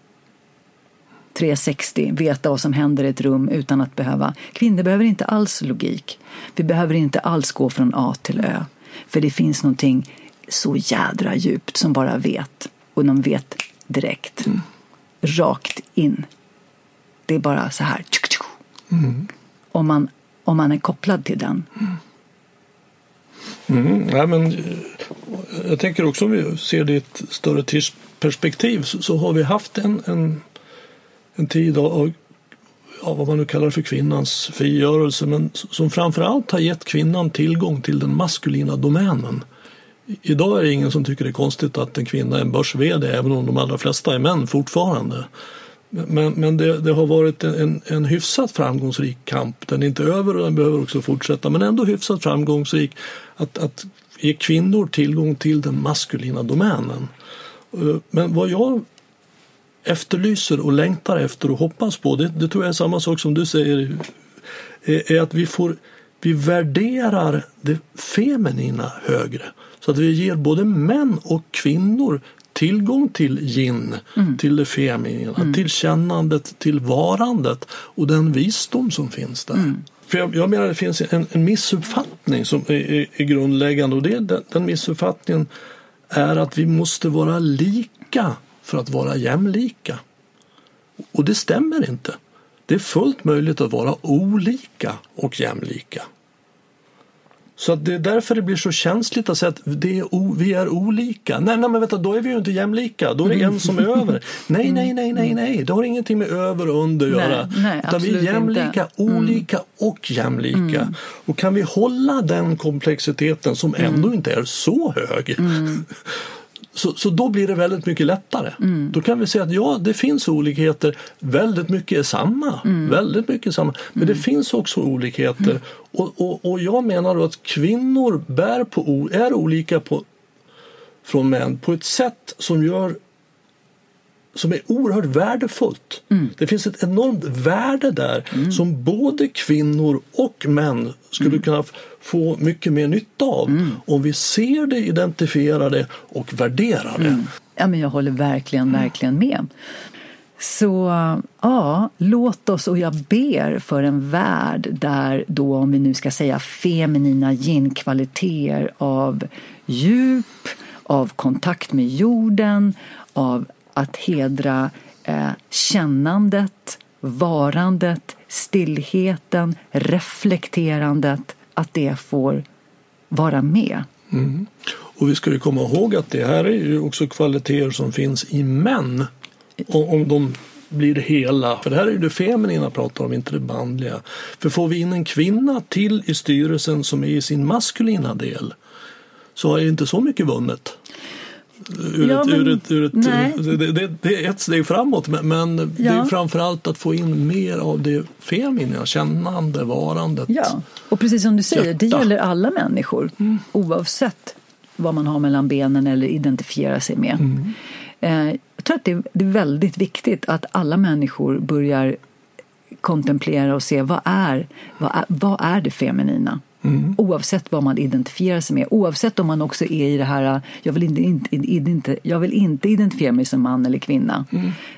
360, veta vad som händer i ett rum utan att behöva... Kvinnor behöver inte alls logik. Vi behöver inte alls gå från A till Ö. För det finns någonting så jädra djupt som bara vet. Och de vet direkt. Mm. Rakt in. Det är bara så här. Mm. Om, man, om man är kopplad till den. Mm. Mm, nej, men, eh, jag tänker också om vi ser det i ett större tidsperspektiv så, så har vi haft en, en, en tid av, av vad man nu kallar för kvinnans frigörelse men som framförallt har gett kvinnan tillgång till den maskulina domänen. Idag är det ingen som tycker det är konstigt att en kvinna är en börs även om de allra flesta är män fortfarande. Men, men det, det, har varit en, en hyfsat framgångsrik kamp. Den är inte över och den behöver också fortsätta men ändå hyfsat framgångsrik att, att ge kvinnor tillgång till den maskulina domänen. Eh, men vad jag efterlyser och längtar efter och hoppas på, det, det tror jag är samma sak som du säger, är, är att vi får vi värderar det feminina högre. Så att vi ger både män och kvinnor tillgång till yin, mm. till det feminina, mm. till kännandet, till varandet och den visdom som finns där. Mm. För jag, jag menar det finns en, en missuppfattning som är, är, är grundläggande och det, den, den missuppfattningen är att vi måste vara lika för att vara jämlika. Och det stämmer inte. Det är fullt möjligt att vara olika och jämlika. Så att det är därför det blir så känsligt att säga att det är o, vi är olika. Nej, nej, men vänta, då är vi ju inte jämlika. Då är det en som är över. Nej, nej, nej, nej, nej. Det har ingenting med över och under att göra. Nej, Utan vi är jämlika, inte. Mm. olika och jämlika. Mm. Och kan vi hålla den komplexiteten som ändå mm. inte är så hög mm. <laughs> Så, så då blir det väldigt mycket lättare. Mm. Då kan vi säga att ja, det finns olikheter. Väldigt mycket är samma. Mm. Väldigt mycket samma. Men mm. det finns också olikheter. Mm. Och, och, och jag menar då att kvinnor bär på, är olika på från män på ett sätt som gör som är oerhört värdefullt. Mm. Det finns ett enormt värde där som både kvinnor och män skulle Mm. kunna få mycket mer nytta av om vi ser det, identifierar det och värderar det. Ja, men jag håller verkligen, verkligen med. Så ja, låt oss, och jag ber för en värld där då, om vi nu ska säga feminina yin-kvaliteter av djup, av kontakt med jorden, av att hedra eh, kännandet, varandet, stillheten, reflekterandet, att det får vara med. Mm. Och vi ska ju komma ihåg att det här är ju också kvaliteter som finns i män. Om, om de blir hela. För det här är ju det feminina pratar om, inte det manliga. För får vi in en kvinna till i styrelsen som är i sin maskulina del så är det inte så mycket vunnet. Ur Ja, ett, men- ur ett, ur ett, nej. det, det, det är ett steg framåt men, men det är Ja. framförallt att få in mer av det feminina, kännande, varandet. Ja, och precis som du säger, det Hjärta. gäller alla människor oavsett vad man har mellan benen eller identifierar sig med. Eh, Jag tror att det är, det är väldigt viktigt att alla människor börjar kontemplera och se vad är, vad är, vad är det feminina? Oavsett vad man identifierar sig med, oavsett om man också är i det här jag vill inte, inte, inte, jag vill inte identifiera mig som man eller kvinna.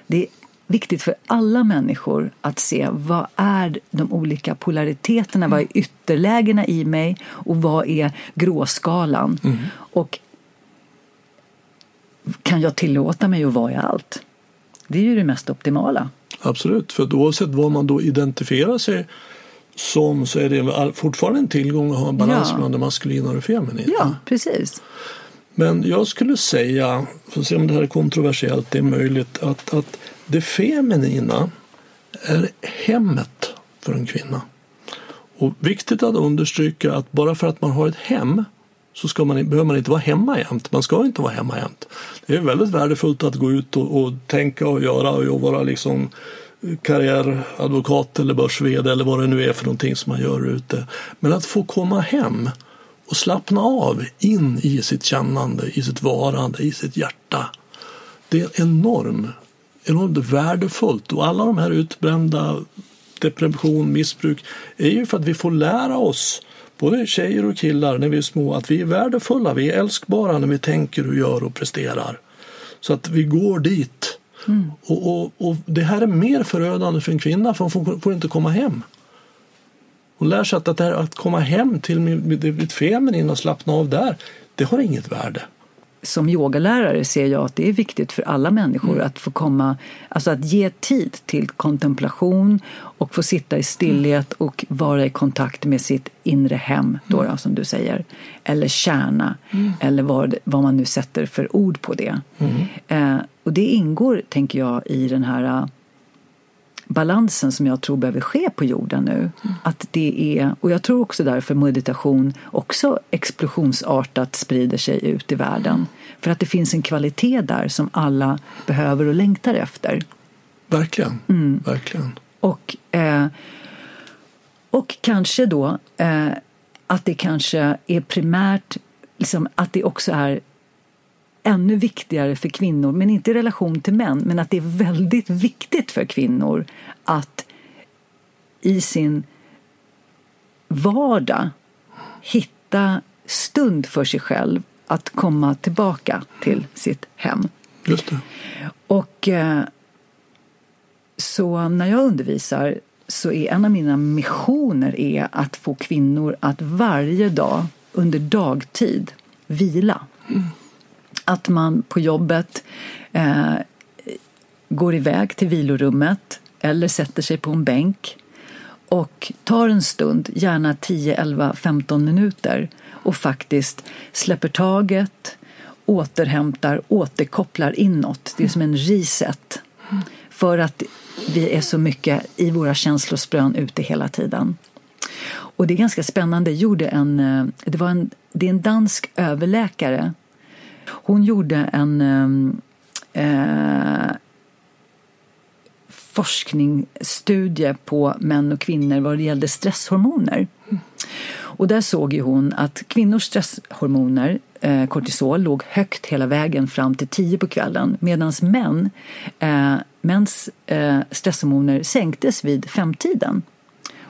Det är viktigt för alla människor att se vad är de olika polariteterna, vad är ytterlägena i mig och vad är gråskalan. Och kan jag tillåta mig att vara i allt? Det är ju det mest optimala. Absolut, för oavsett vad man då identifierar sig som så är det fortfarande en tillgång att ha en balans Ja. mellan det maskulina och det feminina. Ja, precis. Men jag skulle säga, får se om det här är kontroversiellt, det är möjligt, att, att det feminina är hemmet för en kvinna. Och viktigt att understryka att bara för att man har ett hem så ska man, behöver man inte vara hemma jämt. Man ska inte vara hemma jämt. Det är väldigt värdefullt att gå ut och, och tänka och göra och vara liksom karriäradvokat eller börs eller vad det nu är för någonting som man gör ute. Men att få komma hem och slappna av in i sitt kännande, i sitt varande, i sitt hjärta. Det är enormt, enormt värdefullt och alla de här utbrända depression, missbruk är ju för att vi får lära oss både tjejer och killar när vi är små att vi är värdefulla, vi är älskbara när vi tänker och gör och presterar. Så att vi går dit. Mm. Och, och, och det här är mer förödande för en kvinna för hon får, får inte komma hem. Hon lär sig att, att, det här, att komma hem till mitt feminina och slappna av där, det har inget värde. Som yogalärare ser jag att det är viktigt för alla människor att få komma, alltså att ge tid till kontemplation och få sitta i stillhet och vara i kontakt med sitt inre hem, då, då, som du säger. Eller kärna, eller vad, vad man nu sätter för ord på det. Eh, och det ingår, tänker jag, i den här eh, balansen som jag tror behöver ske på jorden nu. Att det är, och jag tror också därför meditation också explosionsartat sprider sig ut i världen. För att det finns en kvalitet där som alla behöver och längtar efter. Verkligen, verkligen. Och, eh, och kanske då eh, att det kanske är primärt, liksom, att det också är ännu viktigare för kvinnor, men inte i relation till män, men att det är väldigt viktigt för kvinnor att i sin vardag hitta stund för sig själv att komma tillbaka till sitt hem. Just det. Och eh, så när jag undervisar så är en av mina missioner är att få kvinnor att varje dag under dagtid vila. Att man på jobbet eh, går iväg till vilorummet eller sätter sig på en bänk och tar en stund, gärna 10, 11, 15 minuter och faktiskt släpper taget, återhämtar, återkopplar inåt. Det är som en reset. För att vi är så mycket i våra känslosprön ute hela tiden. Och det är ganska spännande. Jag gjorde en, eh, det, var en, det är en dansk överläkare. Hon gjorde en eh, eh forskningsstudie på män och kvinnor vad det gällde stresshormoner. Och där såg ju hon att kvinnors stresshormoner eh, kortisol låg högt hela vägen fram till 10 på kvällen medan män, eh, mäns eh, stresshormoner sänktes vid femtiden.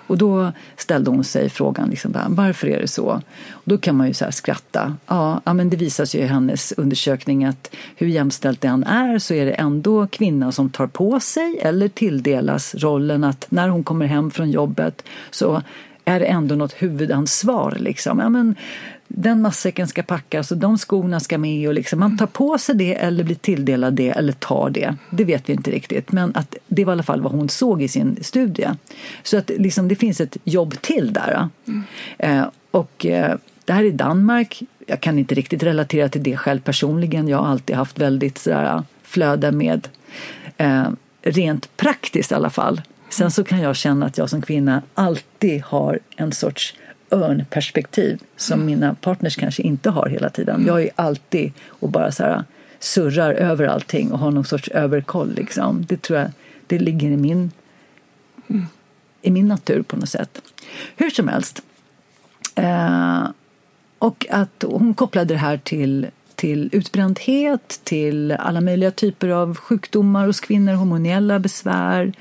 Och då ställde hon sig frågan liksom, varför är det så? Och då kan man ju så skratta. Ja, ja, men det visar sig i hennes undersökning att hur jämställt det än är så är det ändå kvinnan som tar på sig eller tilldelas rollen att när hon kommer hem från jobbet så är det ändå något huvudansvar. Liksom. Ja, men den matsäcken ska packas och de skorna ska med. Och liksom, man tar på sig det eller blir tilldelad det eller tar det. Det vet vi inte riktigt. Men att det var i alla fall vad hon såg i sin studie. Så att liksom, det finns ett jobb till där. Mm. Eh, och eh, det här är Danmark. Jag kan inte riktigt relatera till det själv personligen. Jag har alltid haft väldigt sådär, flöde med eh, rent praktiskt i alla fall. Sen så kan jag känna att jag som kvinna alltid har en sorts örnperspektiv som mm. mina partners kanske inte har hela tiden. Mm. Jag är alltid och bara så här surrar över allting och har någon sorts överkoll. Liksom. Det tror jag det ligger i min, mm. i min natur på något sätt. Hur som helst. Eh, och att hon kopplade det här till, till utbrändhet, till alla möjliga typer av sjukdomar hos kvinnor, hormoniella besvär,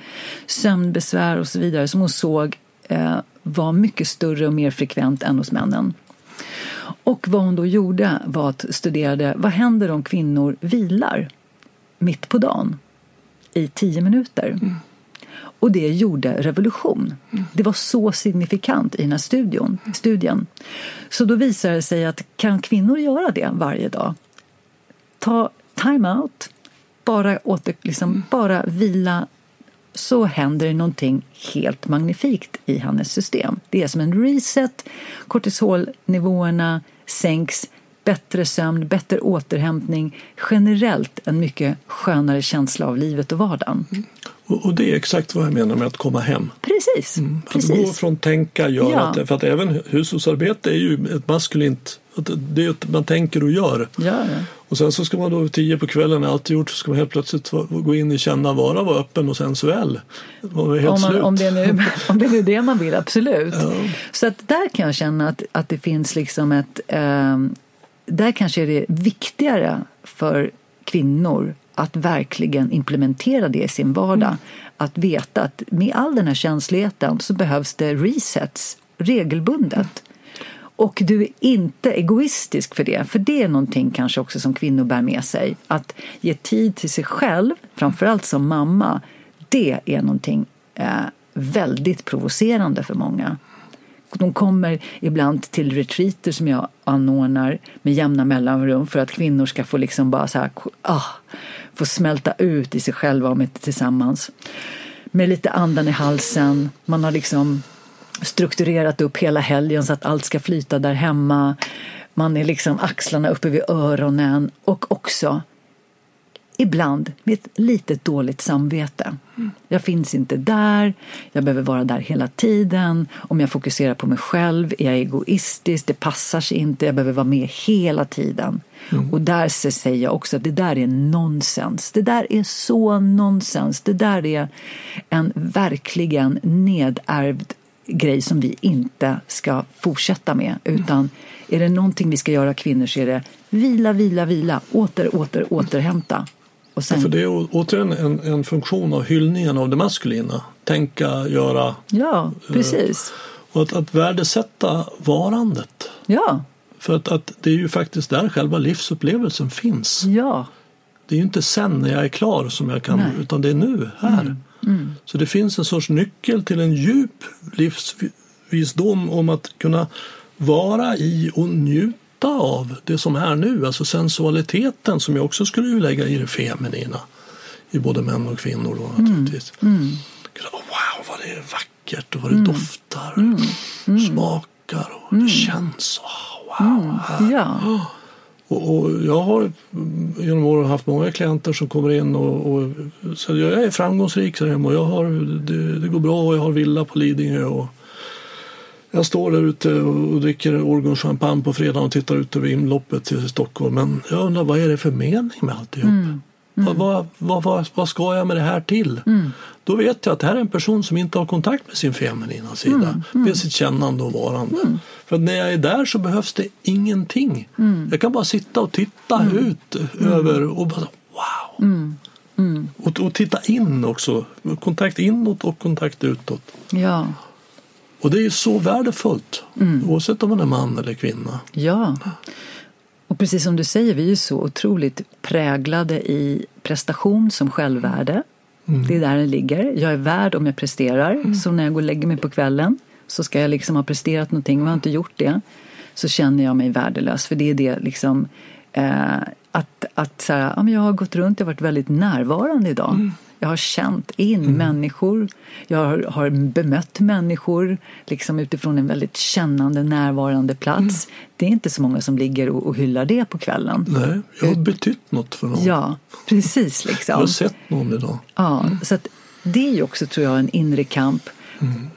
sömnbesvär och så vidare som hon såg eh, var mycket större och mer frekvent än hos männen. Och vad hon då gjorde var att studera vad händer om kvinnor vilar mitt på dagen i tio minuter. Mm. Och det gjorde revolution. Det var så signifikant i den här studion, studien. Så då visade det sig att kan kvinnor göra det varje dag? Ta time-out, bara, åter, liksom, mm. bara vila så händer det någonting helt magnifikt i hennes system. Det är som en reset, kortisolnivåerna sänks, bättre sömn, bättre återhämtning, generellt en mycket skönare känsla av livet och vardagen. Mm. Och, det är exakt vad jag menar med att komma hem. Precis. Mm. Att precis. gå från tänka, göra. Ja. Att, för att även hushållsarbete är ju ett maskulint, det är att man tänker och gör. Ja, ja. Och sen så ska man då tio på kvällen när allt är gjort så ska man helt plötsligt gå in i känna, vara, vara öppen och sensuell. Man helt om, man, om, det nu, <laughs> om det är det man vill, absolut. Ja. Så att där kan jag känna att, att det finns liksom ett... Där kanske är det viktigare för kvinnor att verkligen implementera det i sin vardag. Mm. Att veta att med all den här känsligheten så behövs det resets regelbundet. Mm. Och du är inte egoistisk för det, för det är någonting kanske också som kvinnor bär med sig. Att ge tid till sig själv, framförallt som mamma, det är någonting eh, väldigt provocerande för många. De kommer ibland till retreater som jag anordnar med jämna mellanrum för att kvinnor ska få liksom bara så här, ah, få smälta ut i sig själva och inte tillsammans. Med lite andan i halsen, man har liksom strukturerat upp hela helgen så att allt ska flyta där hemma. Man är liksom axlarna uppe vid öronen och också ibland med ett litet dåligt samvete. Mm. Jag finns inte där, jag behöver vara där hela tiden. Om jag fokuserar på mig själv är jag egoistisk, det passar sig inte, jag behöver vara med hela tiden. Mm. Och där säger jag också att det där är nonsens. Det där är så nonsens. Det där är en verkligen nedärvd grej som vi inte ska fortsätta med. Utan är det någonting vi ska göra kvinnor så är det vila, vila, vila, åter, åter, återhämta. Sen... För det är återigen en, en funktion av hyllningen av det maskulina. Tänka, göra. Ja, precis. och att, att värdesätta varandet. Ja. För att, att det är ju faktiskt där själva livsupplevelsen finns. Ja. Det är ju inte sen när jag är klar som jag kan, Nej. utan det är nu, här. Mm. Mm. Så det finns en sorts nyckel till en djup livsvisdom om att kunna vara i och njuta av det som är nu, alltså sensualiteten som jag också skulle lägga i det feminina i både män och kvinnor. Då, mm. naturligtvis. Mm. Mm. Wow, vad det är vackert och vad det mm. doftar, mm. mm. smakar och det känns. Oh, wow. Ja. Och, och, jag har genom åren haft många klienter som kommer in och, och så jag är framgångsrik så och jag har, det, det, går bra och jag har villa på Lidingö. Och jag står där ute och dricker årgångschampagne på fredag och tittar ut över inloppet till Stockholm. Men jag undrar vad är det för mening med alltihop? Mm. Mm. Vad, vad, vad, vad, ska jag med det här till? Mm. Då vet jag att det här är en person som inte har kontakt med sin feminina sida, mm. mm. med sitt kännande och varande. Mm. För när jag är där så behövs det ingenting. Mm. Jag kan bara sitta och titta ut över och bara wow. Mm. Och, och titta in också. Kontakt inåt och kontakt utåt. Ja, Och det är ju så värdefullt. Mm. Oavsett om man är man eller kvinna. ja. Och precis som du säger, vi är ju så otroligt präglade i prestation som självvärde. Mm. Det är där det ligger. Jag är värd om jag presterar. Så när jag går och lägger mig på kvällen så ska jag liksom ha presterat någonting. Om jag inte gjort det så känner jag mig värdelös. För det är det liksom eh, att, att så här, ja, men jag har gått runt, jag har varit väldigt närvarande idag. Jag har känt in människor, jag har, har bemött människor liksom utifrån en väldigt kännande, närvarande plats. Det är inte så många som ligger och, och hyllar det på kvällen. Nej, jag har betytt något för någon. Ja, precis Jag liksom. har sett någon idag. Ja, så att det är ju också, tror jag, en inre kamp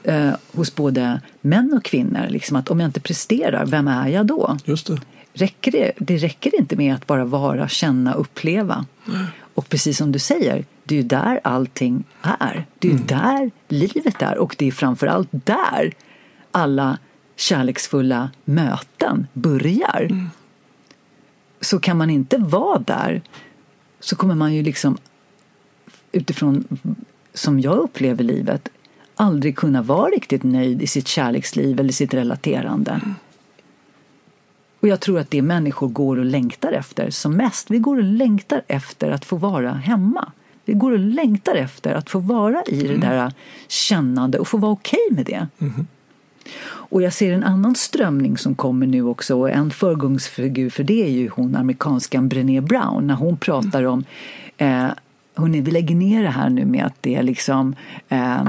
eh, hos både män och kvinnor. Liksom att om jag inte presterar, vem är jag då? Just det. Räcker det, det räcker inte med att bara vara, känna, uppleva. Och precis som du säger, det är ju där allting är. Det är ju där livet är och det är framförallt där alla kärleksfulla möten börjar. Så kan man inte vara där så kommer man ju liksom utifrån som jag upplever livet aldrig kunna vara riktigt nöjd i sitt kärleksliv eller sitt relaterande. Och jag tror att det människor går och längtar efter som mest. Vi går och längtar efter att få vara hemma. Vi går och längtar efter att få vara i det där kännande och få vara okej med det. Och jag ser en annan strömning som kommer nu också och en föregångsfigur för det är ju hon amerikanskan Brené Brown när hon pratar om eh, hon vi lägger ner det här nu med att det är liksom eh,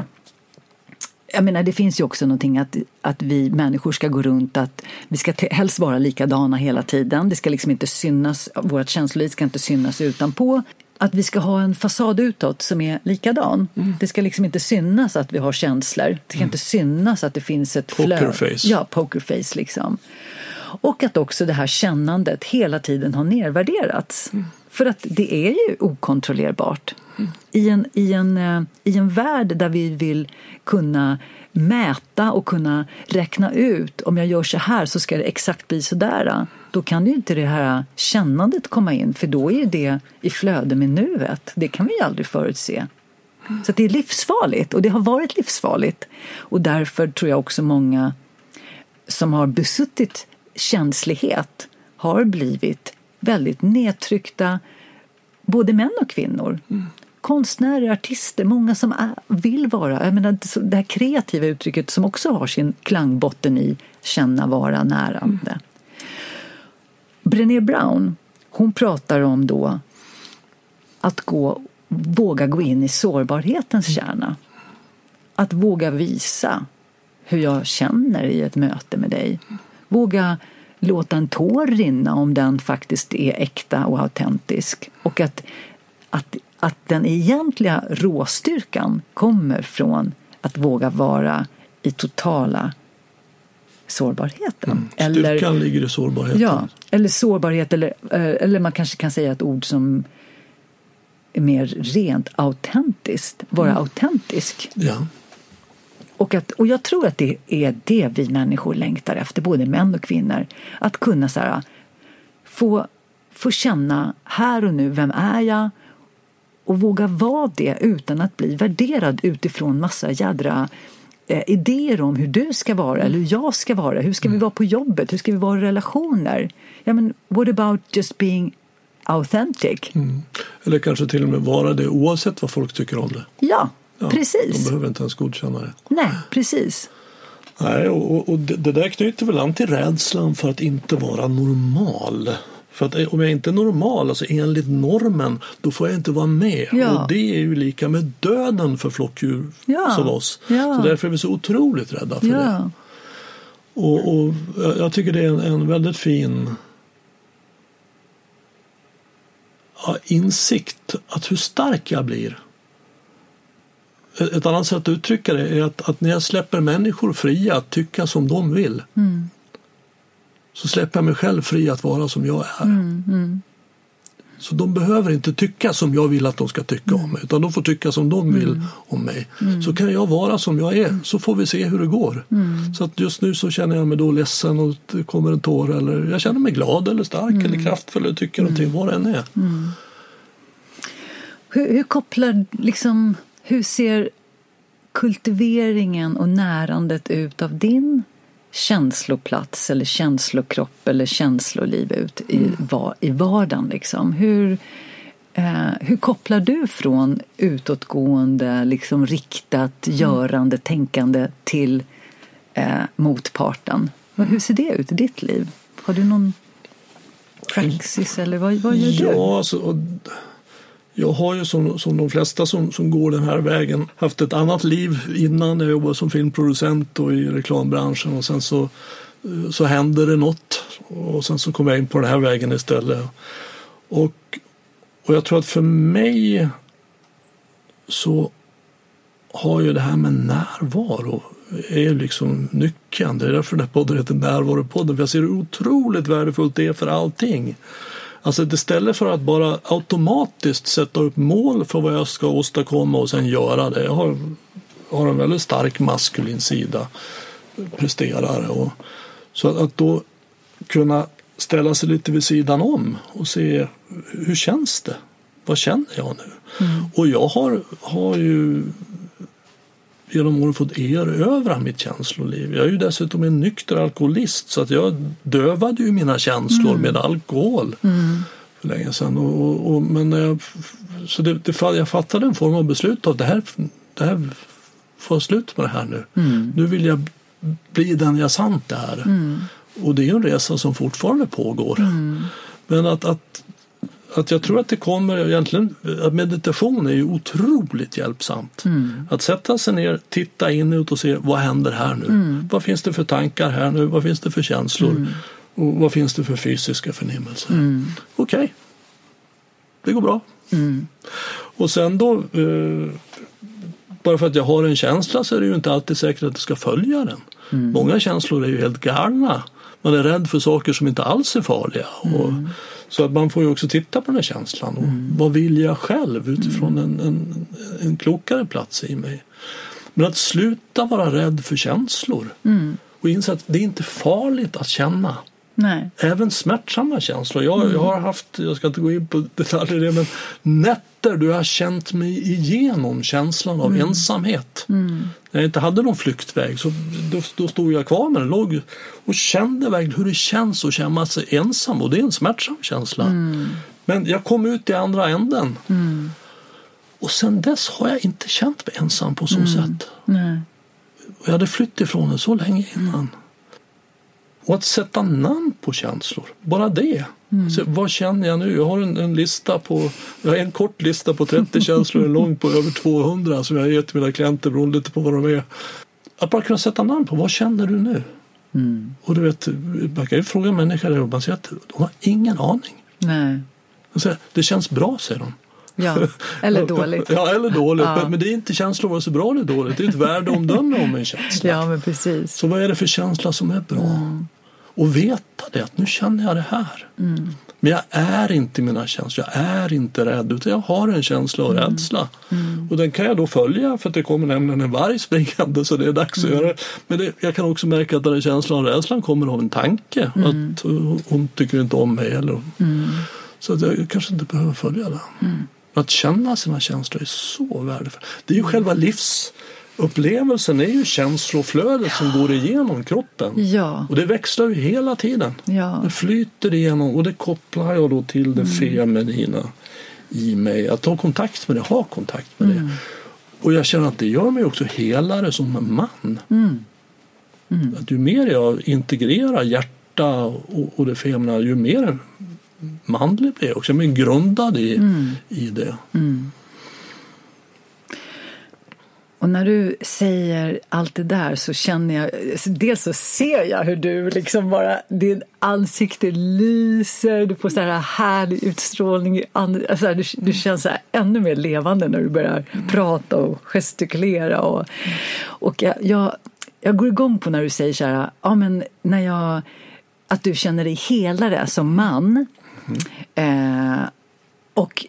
jag menar, det finns ju också någonting att, att vi människor ska gå runt att vi ska helst vara likadana hela tiden. Det ska liksom inte synas, vårt känsloliv ska inte synas utanpå. Att vi ska ha en fasad utåt som är likadan. Det ska liksom inte synas att vi har känslor. Det ska inte synas att det finns ett flöde. Pokerface. Ja, pokerface liksom. Och att också det här kännandet hela tiden har nedvärderats. För att det är ju okontrollerbart. I, en, i, en, eh, I en värld där vi vill kunna mäta och kunna räkna ut om jag gör så här så ska det exakt bli så där. Då kan ju inte det här kännandet komma in för då är ju det i flöde med nuet. Det kan vi ju aldrig förutse. Så det är livsfarligt och det har varit livsfarligt. Och därför tror jag också många som har besuttit känslighet har blivit väldigt nedtryckta, både män och kvinnor. Konstnärer, artister, många som är, vill vara, jag menar, det här kreativa uttrycket som också har sin klangbotten i känna, vara, närande. Brené Brown, hon pratar om då att gå, våga gå in i sårbarhetens kärna. Att våga visa hur jag känner i ett möte med dig. Våga låta en tår rinna om den faktiskt är äkta och autentisk. Och att, att, att den egentliga råstyrkan kommer från att våga vara i totala sårbarheten. Styrkan ligger i sårbarheten. Ja, eller sårbarhet, eller, eh, eller man kanske kan säga ett ord som är mer rent autentiskt, vara autentisk. Ja. Och, att, och jag tror att det är det vi människor längtar efter, både män och kvinnor. Att kunna så här, få, få känna här och nu, vem är jag? Och våga vara det utan att bli värderad utifrån massa jädra idéer om hur du ska vara eller hur jag ska vara. Hur ska vi vara på jobbet? Hur ska vi vara i relationer? Ja, men what about just being authentic? Mm. Eller kanske till och med vara det oavsett vad folk tycker om det. Ja, Ja, precis. De behöver inte ens godkänna det. Nej, precis. Nej, och, och- och det, det där knyter väl an till rädslan för att inte vara normal. För att eh, om jag inte är normal, alltså enligt normen, då får jag inte vara med. Ja. Och det är ju lika med döden för flockdjur Ja. som oss. Ja. Så därför är vi så otroligt rädda för det. Och, och jag tycker det är en, en väldigt fin insikt att hur stark jag blir. Ett annat sätt att uttrycka det är att, att när jag släpper människor fria att tycka som de vill så släpper jag mig själv fri att vara som jag är. Så de behöver inte tycka som jag vill att de ska tycka om mig utan de får tycka som de vill om mig. Så kan jag vara som jag är så får vi se hur det går. Så att just nu så känner jag mig då ledsen och det kommer en tår eller jag känner mig glad eller stark eller kraftfull eller tycker någonting vad det än är. Hur, hur kopplar liksom, hur ser kultiveringen och närandet ut av din känsloplats eller känslokropp eller känsloliv ut i, va, i vardagen? Liksom? Hur, eh, hur kopplar du från utåtgående, liksom riktat, görande, tänkande till eh, motparten? Hur ser det ut i ditt liv? Har du någon praxis eller vad, vad gör du? Ja, alltså, och jag har ju som, som de flesta som, som går den här vägen haft ett annat liv innan. Jag jobbade som filmproducent och i reklambranschen och sen så, så hände det något och sen så kom jag in på den här vägen istället. Och, och jag tror att för mig så har ju det här med närvaro är liksom nyckeln. Det är därför den här podden heter Närvaropodden. För jag ser hur otroligt värdefullt det är för allting. Alltså istället för att bara automatiskt sätta upp mål för vad jag ska åstadkomma och sen göra det. Jag har, har en väldigt stark maskulin sida, presterare. Och, så att, att då kunna ställa sig lite vid sidan om och se hur känns det? Vad känner jag nu? Mm. Och jag har, har ju genom åren fått erövra mitt känsloliv. Jag är ju dessutom en nykter alkoholist så att jag dövade ju mina känslor mm. med alkohol mm. för länge sedan. Och, och, och men jag, så det, det, jag fattade en form av beslut att det här, det här får slut med det här nu. Mm. Nu vill jag bli den jag sant är. Mm. Och det är en resa som fortfarande pågår. Mm. Men att, att att jag tror att det kommer egentligen, att meditation är ju otroligt hjälpsamt. Mm. Att sätta sig ner, titta inåt och se vad händer här nu? Mm. Vad finns det för tankar här nu? Vad finns det för känslor? Mm. Och vad finns det för fysiska förnimmelser? Mm. Okej, okay. det går bra. Mm. Och sen då, eh, bara för att jag har en känsla så är det ju inte alltid säkert att jag ska följa den. Mm. Många känslor är ju helt galna. Man är rädd för saker som inte alls är farliga. Och, så att man får ju också titta på den här känslan. Och mm. Vad vill jag själv utifrån mm. en, en, en klokare plats i mig? Men att sluta vara rädd för känslor mm. och inse att det är inte farligt att känna. Nej. Även smärtsamma känslor. Jag, mm. jag har haft, jag ska inte gå in på detaljer det, men nätter då jag har känt mig igenom känslan av mm. ensamhet. Mm. När jag inte hade någon flyktväg så då, då stod jag kvar med den låg och kände verkligen hur det känns att känna sig ensam och det är en smärtsam känsla. Mm. Men jag kom ut i andra änden. Mm. Och sen dess har jag inte känt mig ensam på så mm. sätt. Nej. Jag hade flytt ifrån den så länge innan. Och att sätta namn på känslor, bara det. Mm. Alltså, vad känner jag nu? Jag har en, en, lista på, jag har en kort lista på 30 <laughs> känslor, en lång på över 200 som jag ger till mina klienter beroende lite på vad de är. Att bara kunna sätta namn på, vad känner du nu? Mm. Och du vet, man kan ju fråga människor och man säger att de har ingen aning. Nej. Säger, det känns bra, säger de. Ja, eller dåligt. <laughs> ja, eller dåligt. Ja. Men det är inte känslor vare sig bra eller dåligt. Det är ett värdeomdöme om en <laughs> känsla. Ja, men precis. Så vad är det för känsla som är bra? Mm. Och veta det, att nu känner jag det här. Mm. Men jag är inte mina känslor, jag är inte rädd utan jag har en känsla av mm. rädsla. Mm. Och den kan jag då följa för att det kommer nämligen en varg springande så det är dags mm. att göra Men det, jag kan också märka att den känslan av rädslan kommer av en tanke. Mm. Att hon tycker inte om mig. Eller, mm. Så att jag kanske inte behöver följa den. Mm. Att känna sina känslor är så värdefullt. Det är ju själva livs upplevelsen är ju känsloflödet som går igenom kroppen. Ja. Och det växlar ju hela tiden. Ja. Det flyter igenom och det kopplar jag då till det mm. feminina i mig. Att ta kontakt med det, ha kontakt med mm. det. Och jag känner att det gör mig också helare som man. Mm. Mm. Att ju mer jag integrerar hjärta och, och det feminina, ju mer manlig blir jag också. Jag är grundad i, mm. i det. Mm. Och när du säger allt det där så känner jag, dels så ser jag hur du liksom bara, din ansikte lyser, du får så här härlig utstrålning, alltså du, du känns så ännu mer levande när du börjar mm. prata och gestikulera. Och, och jag, jag, jag, går igång på när du säger så här, ja men när jag, att du känner dig helare som man. Mm. Eh, Och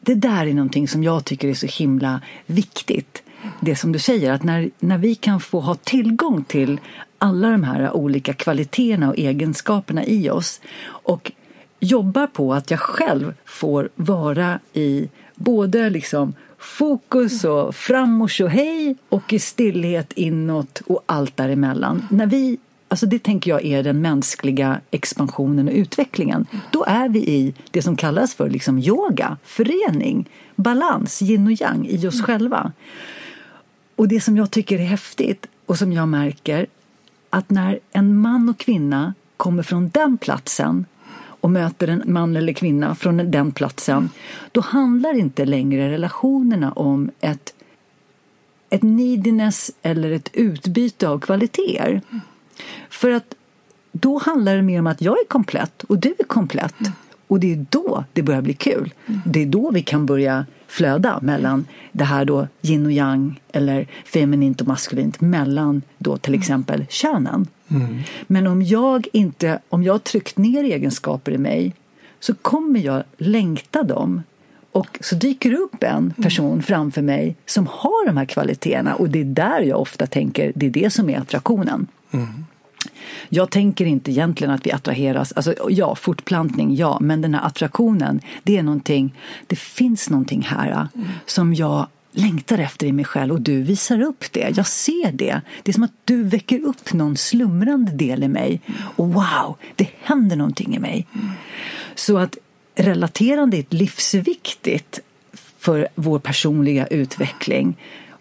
det där är någonting som jag tycker är så himla viktigt. Det som du säger, att när, när vi kan få ha tillgång till alla de här olika kvaliteterna och egenskaperna i oss och jobbar på att jag själv får vara i både liksom fokus och fram och hej och i stillhet inåt och allt däremellan. När vi Alltså det tänker jag är den mänskliga expansionen och utvecklingen. Då är vi i det som kallas för liksom yoga, förening, balans, yin och yang i oss själva. Och det som jag tycker är häftigt och som jag märker att när en man och kvinna kommer från den platsen och möter en man eller kvinna från den platsen, då handlar inte längre relationerna om ett, ett neediness eller ett utbyte av kvaliteter. För att då handlar det mer om att jag är komplett och du är komplett. Och det är då det börjar bli kul. Det är då vi kan börja flöda mellan det här då yin och yang eller feminint och maskulint mellan då till exempel könen. Mm. Men om jag inte, om jag tryckt ner egenskaper i mig så kommer jag längta dem och så dyker det upp en person mm. framför mig som har de här kvaliteterna och det är där jag ofta tänker, det är det som är attraktionen. Mm. Jag tänker inte egentligen att vi attraheras, alltså ja, fortplantning, ja, men den här attraktionen, det är någonting, det finns någonting här mm. som jag längtar efter i mig själv och du visar upp det. Jag ser det. Det är som att du väcker upp någon slumrande del i mig och wow, det händer någonting i mig. Mm. Så att relaterande är livsviktigt för vår personliga utveckling.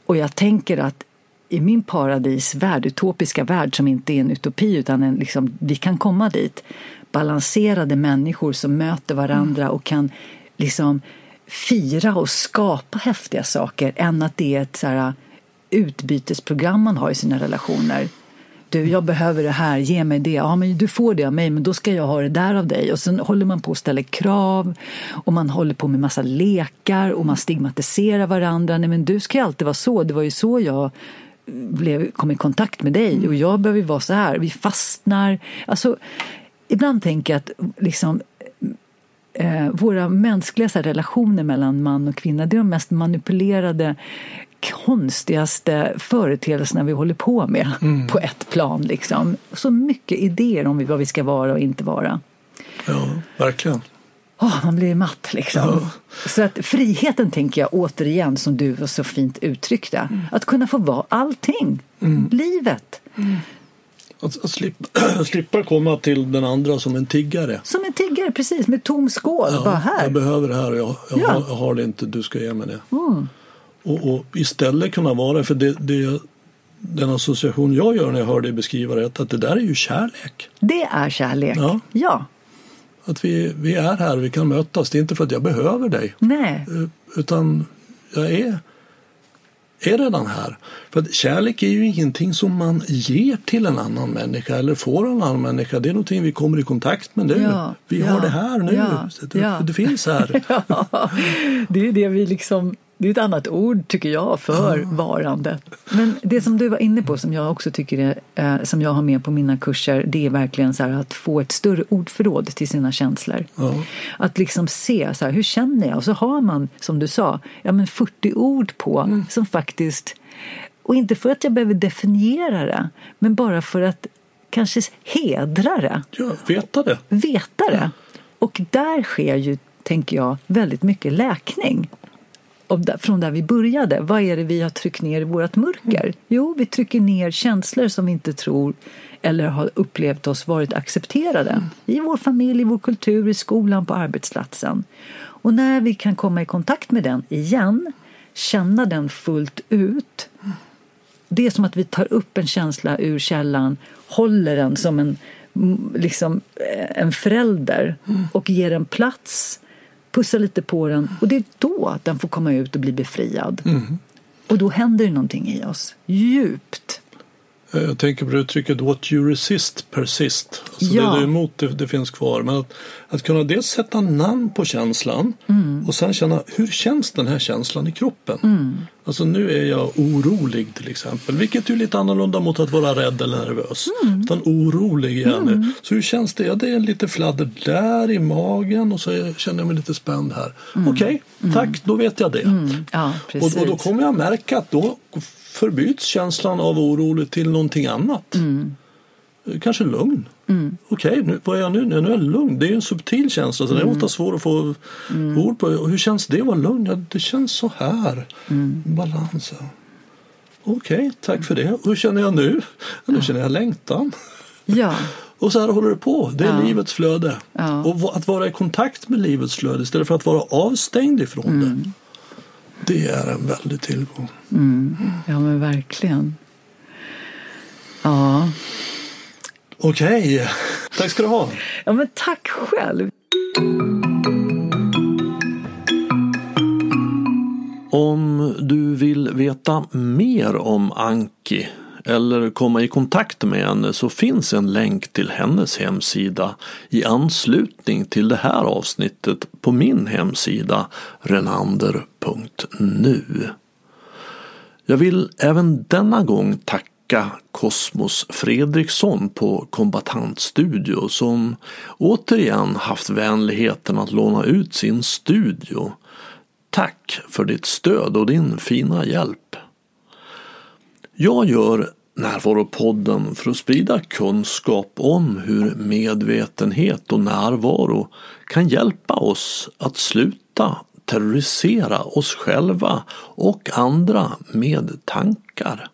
Och jag tänker att i min paradisvärld, utopiska värld som inte är en utopi utan en, liksom, vi kan komma dit. Balanserade människor som möter varandra mm. och kan liksom fira och skapa häftiga saker än att det är ett så här, äh, utbytesprogram man har i sina relationer. Du, jag behöver det här, ge mig det. Ja, men du får det av mig, men då ska jag ha det där av dig. Och sen håller man på och ställer krav och man håller på med massa lekar och man stigmatiserar varandra. Nej, men du ska ju alltid vara så. Det var ju så jag blev, kom i kontakt med dig och jag behöver vara så här. Vi fastnar. Alltså, ibland tänker jag att liksom, eh, våra mänskliga här, relationer mellan man och kvinna det är de mest manipulerade konstigaste företeelserna vi håller på med mm. på ett plan. Liksom. Så mycket idéer om vad vi ska vara och inte vara. Ja, verkligen oh, man blir matt liksom. Ja. Så att friheten tänker jag återigen som du så fint uttryckte. Mm. Att kunna få vara allting. Mm. Livet. Mm. Att, att, slippa, <clears throat> slippa komma till den andra som en tiggare. Som en tiggare, precis. Med tom skål. Ja, bara här. Jag behöver det här och jag, jag, ja. har, jag har, det inte. Du ska ge mig det. Mm. Och, och, istället kunna vara, för det, det den association jag gör när jag hör dig beskriva det, att det där är ju kärlek. Det är kärlek, ja. ja. Att vi, vi är här, vi kan mötas. Det är inte för att jag behöver dig. Nej. Eh, utan jag är, är redan här. För att kärlek är ju ingenting som man ger till en annan människa eller får en annan människa. Det är någonting vi kommer i kontakt med nu. Ja, vi ja, har det här nu. Ja, det, det, finns här. <laughs> det är det vi liksom det är ett annat ord, tycker jag, för oh. varandet. Men det som du var inne på, som jag också tycker är, eh, som jag har med på mina kurser, det är verkligen så att få ett större ordförråd till sina känslor. Oh. Att liksom se, så här, hur känner jag? Och så har man, som du sa, ja, men 40 ord på mm. som faktiskt, och inte för att jag behöver definiera det, men bara för att kanske hedra det. Ja, veta det. Veta det. Och där sker ju, tänker jag, väldigt mycket läkning från där vi började. Vad är det vi har tryckt ner i vårt mörker? Mm. Jo, vi trycker ner känslor som vi inte tror eller har upplevt oss varit accepterade mm. i vår familj, i vår kultur, i skolan, på arbetsplatsen. Och när vi kan komma i kontakt med den igen, känna den fullt ut. Det är som att vi tar upp en känsla ur källan, håller den som en, liksom, eh, en förälder mm. och ger den plats pussa lite på den och det är då den får komma ut och bli befriad. Mm. Och då händer det någonting i oss, djupt. Eh, Jag tänker på uttrycket what you resist persist. Alltså Ja. Det du är emot det, det finns kvar. Men att, att kunna dels sätta namn på känslan och sen känna hur känns den här känslan i kroppen. Alltså nu är jag orolig till exempel. Vilket är lite annorlunda mot att vara rädd eller nervös. Utan orolig är jag nu. Så hur känns det? Ja, det är lite fladder där i magen och så känner jag mig lite spänd här. Okej, tack, då vet jag det. Ja, precis. Och, och då kommer jag märka att då förbyts känslan av orolig till någonting annat. Eh, Kanske lugn. Okej, nu, vad är jag nu? Nu är jag lugn. Det är ju en subtil känsla så det är ofta svår att få ord på. Hur känns det att vara lugn? Ja, det känns så här. Balans. ja. Okej, tack för det. Hur känner jag nu? Ja, nu känner jag längtan. Ja, <laughs> Och så här håller det på. Det är Ja. livets flöde. Ja. Och att vara i kontakt med livets flöde istället för att vara avstängd ifrån det. Det är en väldig tillgång. Ja men verkligen. Ja. Okej, tack ska du ha. ja, men tack själv. Om du vill veta mer om Anki eller komma i kontakt med henne så finns en länk till hennes hemsida i anslutning till det här avsnittet på min hemsida renander.nu. Jag vill även denna gång tacka Kosmos Fredriksson på Kombatant Studio som återigen haft vänligheten att låna ut sin studio. Tack för ditt stöd och din fina hjälp. Jag gör Närvaropodden för att sprida kunskap om hur medvetenhet och närvaro kan hjälpa oss att sluta terrorisera oss själva och andra med tankar.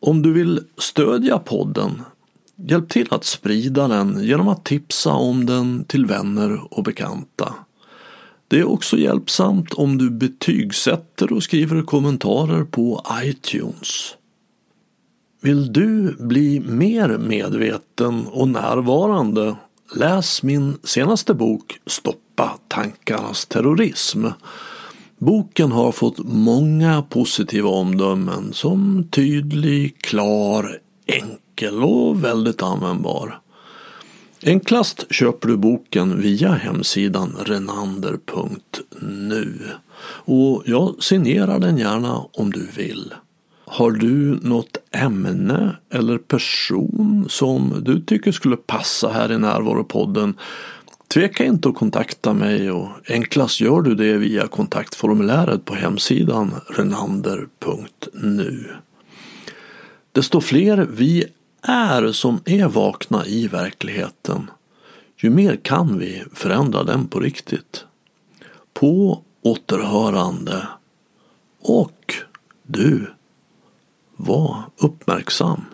Om du vill stödja podden, hjälp till att sprida den genom att tipsa om den till vänner och bekanta. Det är också hjälpsamt om du betygsätter och skriver kommentarer på iTunes. Vill du bli mer medveten och närvarande? Läs min senaste bok Stoppa tankarnas terrorism. Boken har fått många positiva omdömen som tydlig, klar, enkel och väldigt användbar. Enklast köper du boken via hemsidan renander.nu och jag signerar den gärna om du vill. Har du något ämne eller person som du tycker skulle passa här i Närvaropodden Tveka inte att kontakta mig och enklast gör du det via kontaktformuläret på hemsidan renander.nu. Desto fler vi är som är vakna i verkligheten, ju mer kan vi förändra den på riktigt. På återhörande. Och du, var uppmärksam.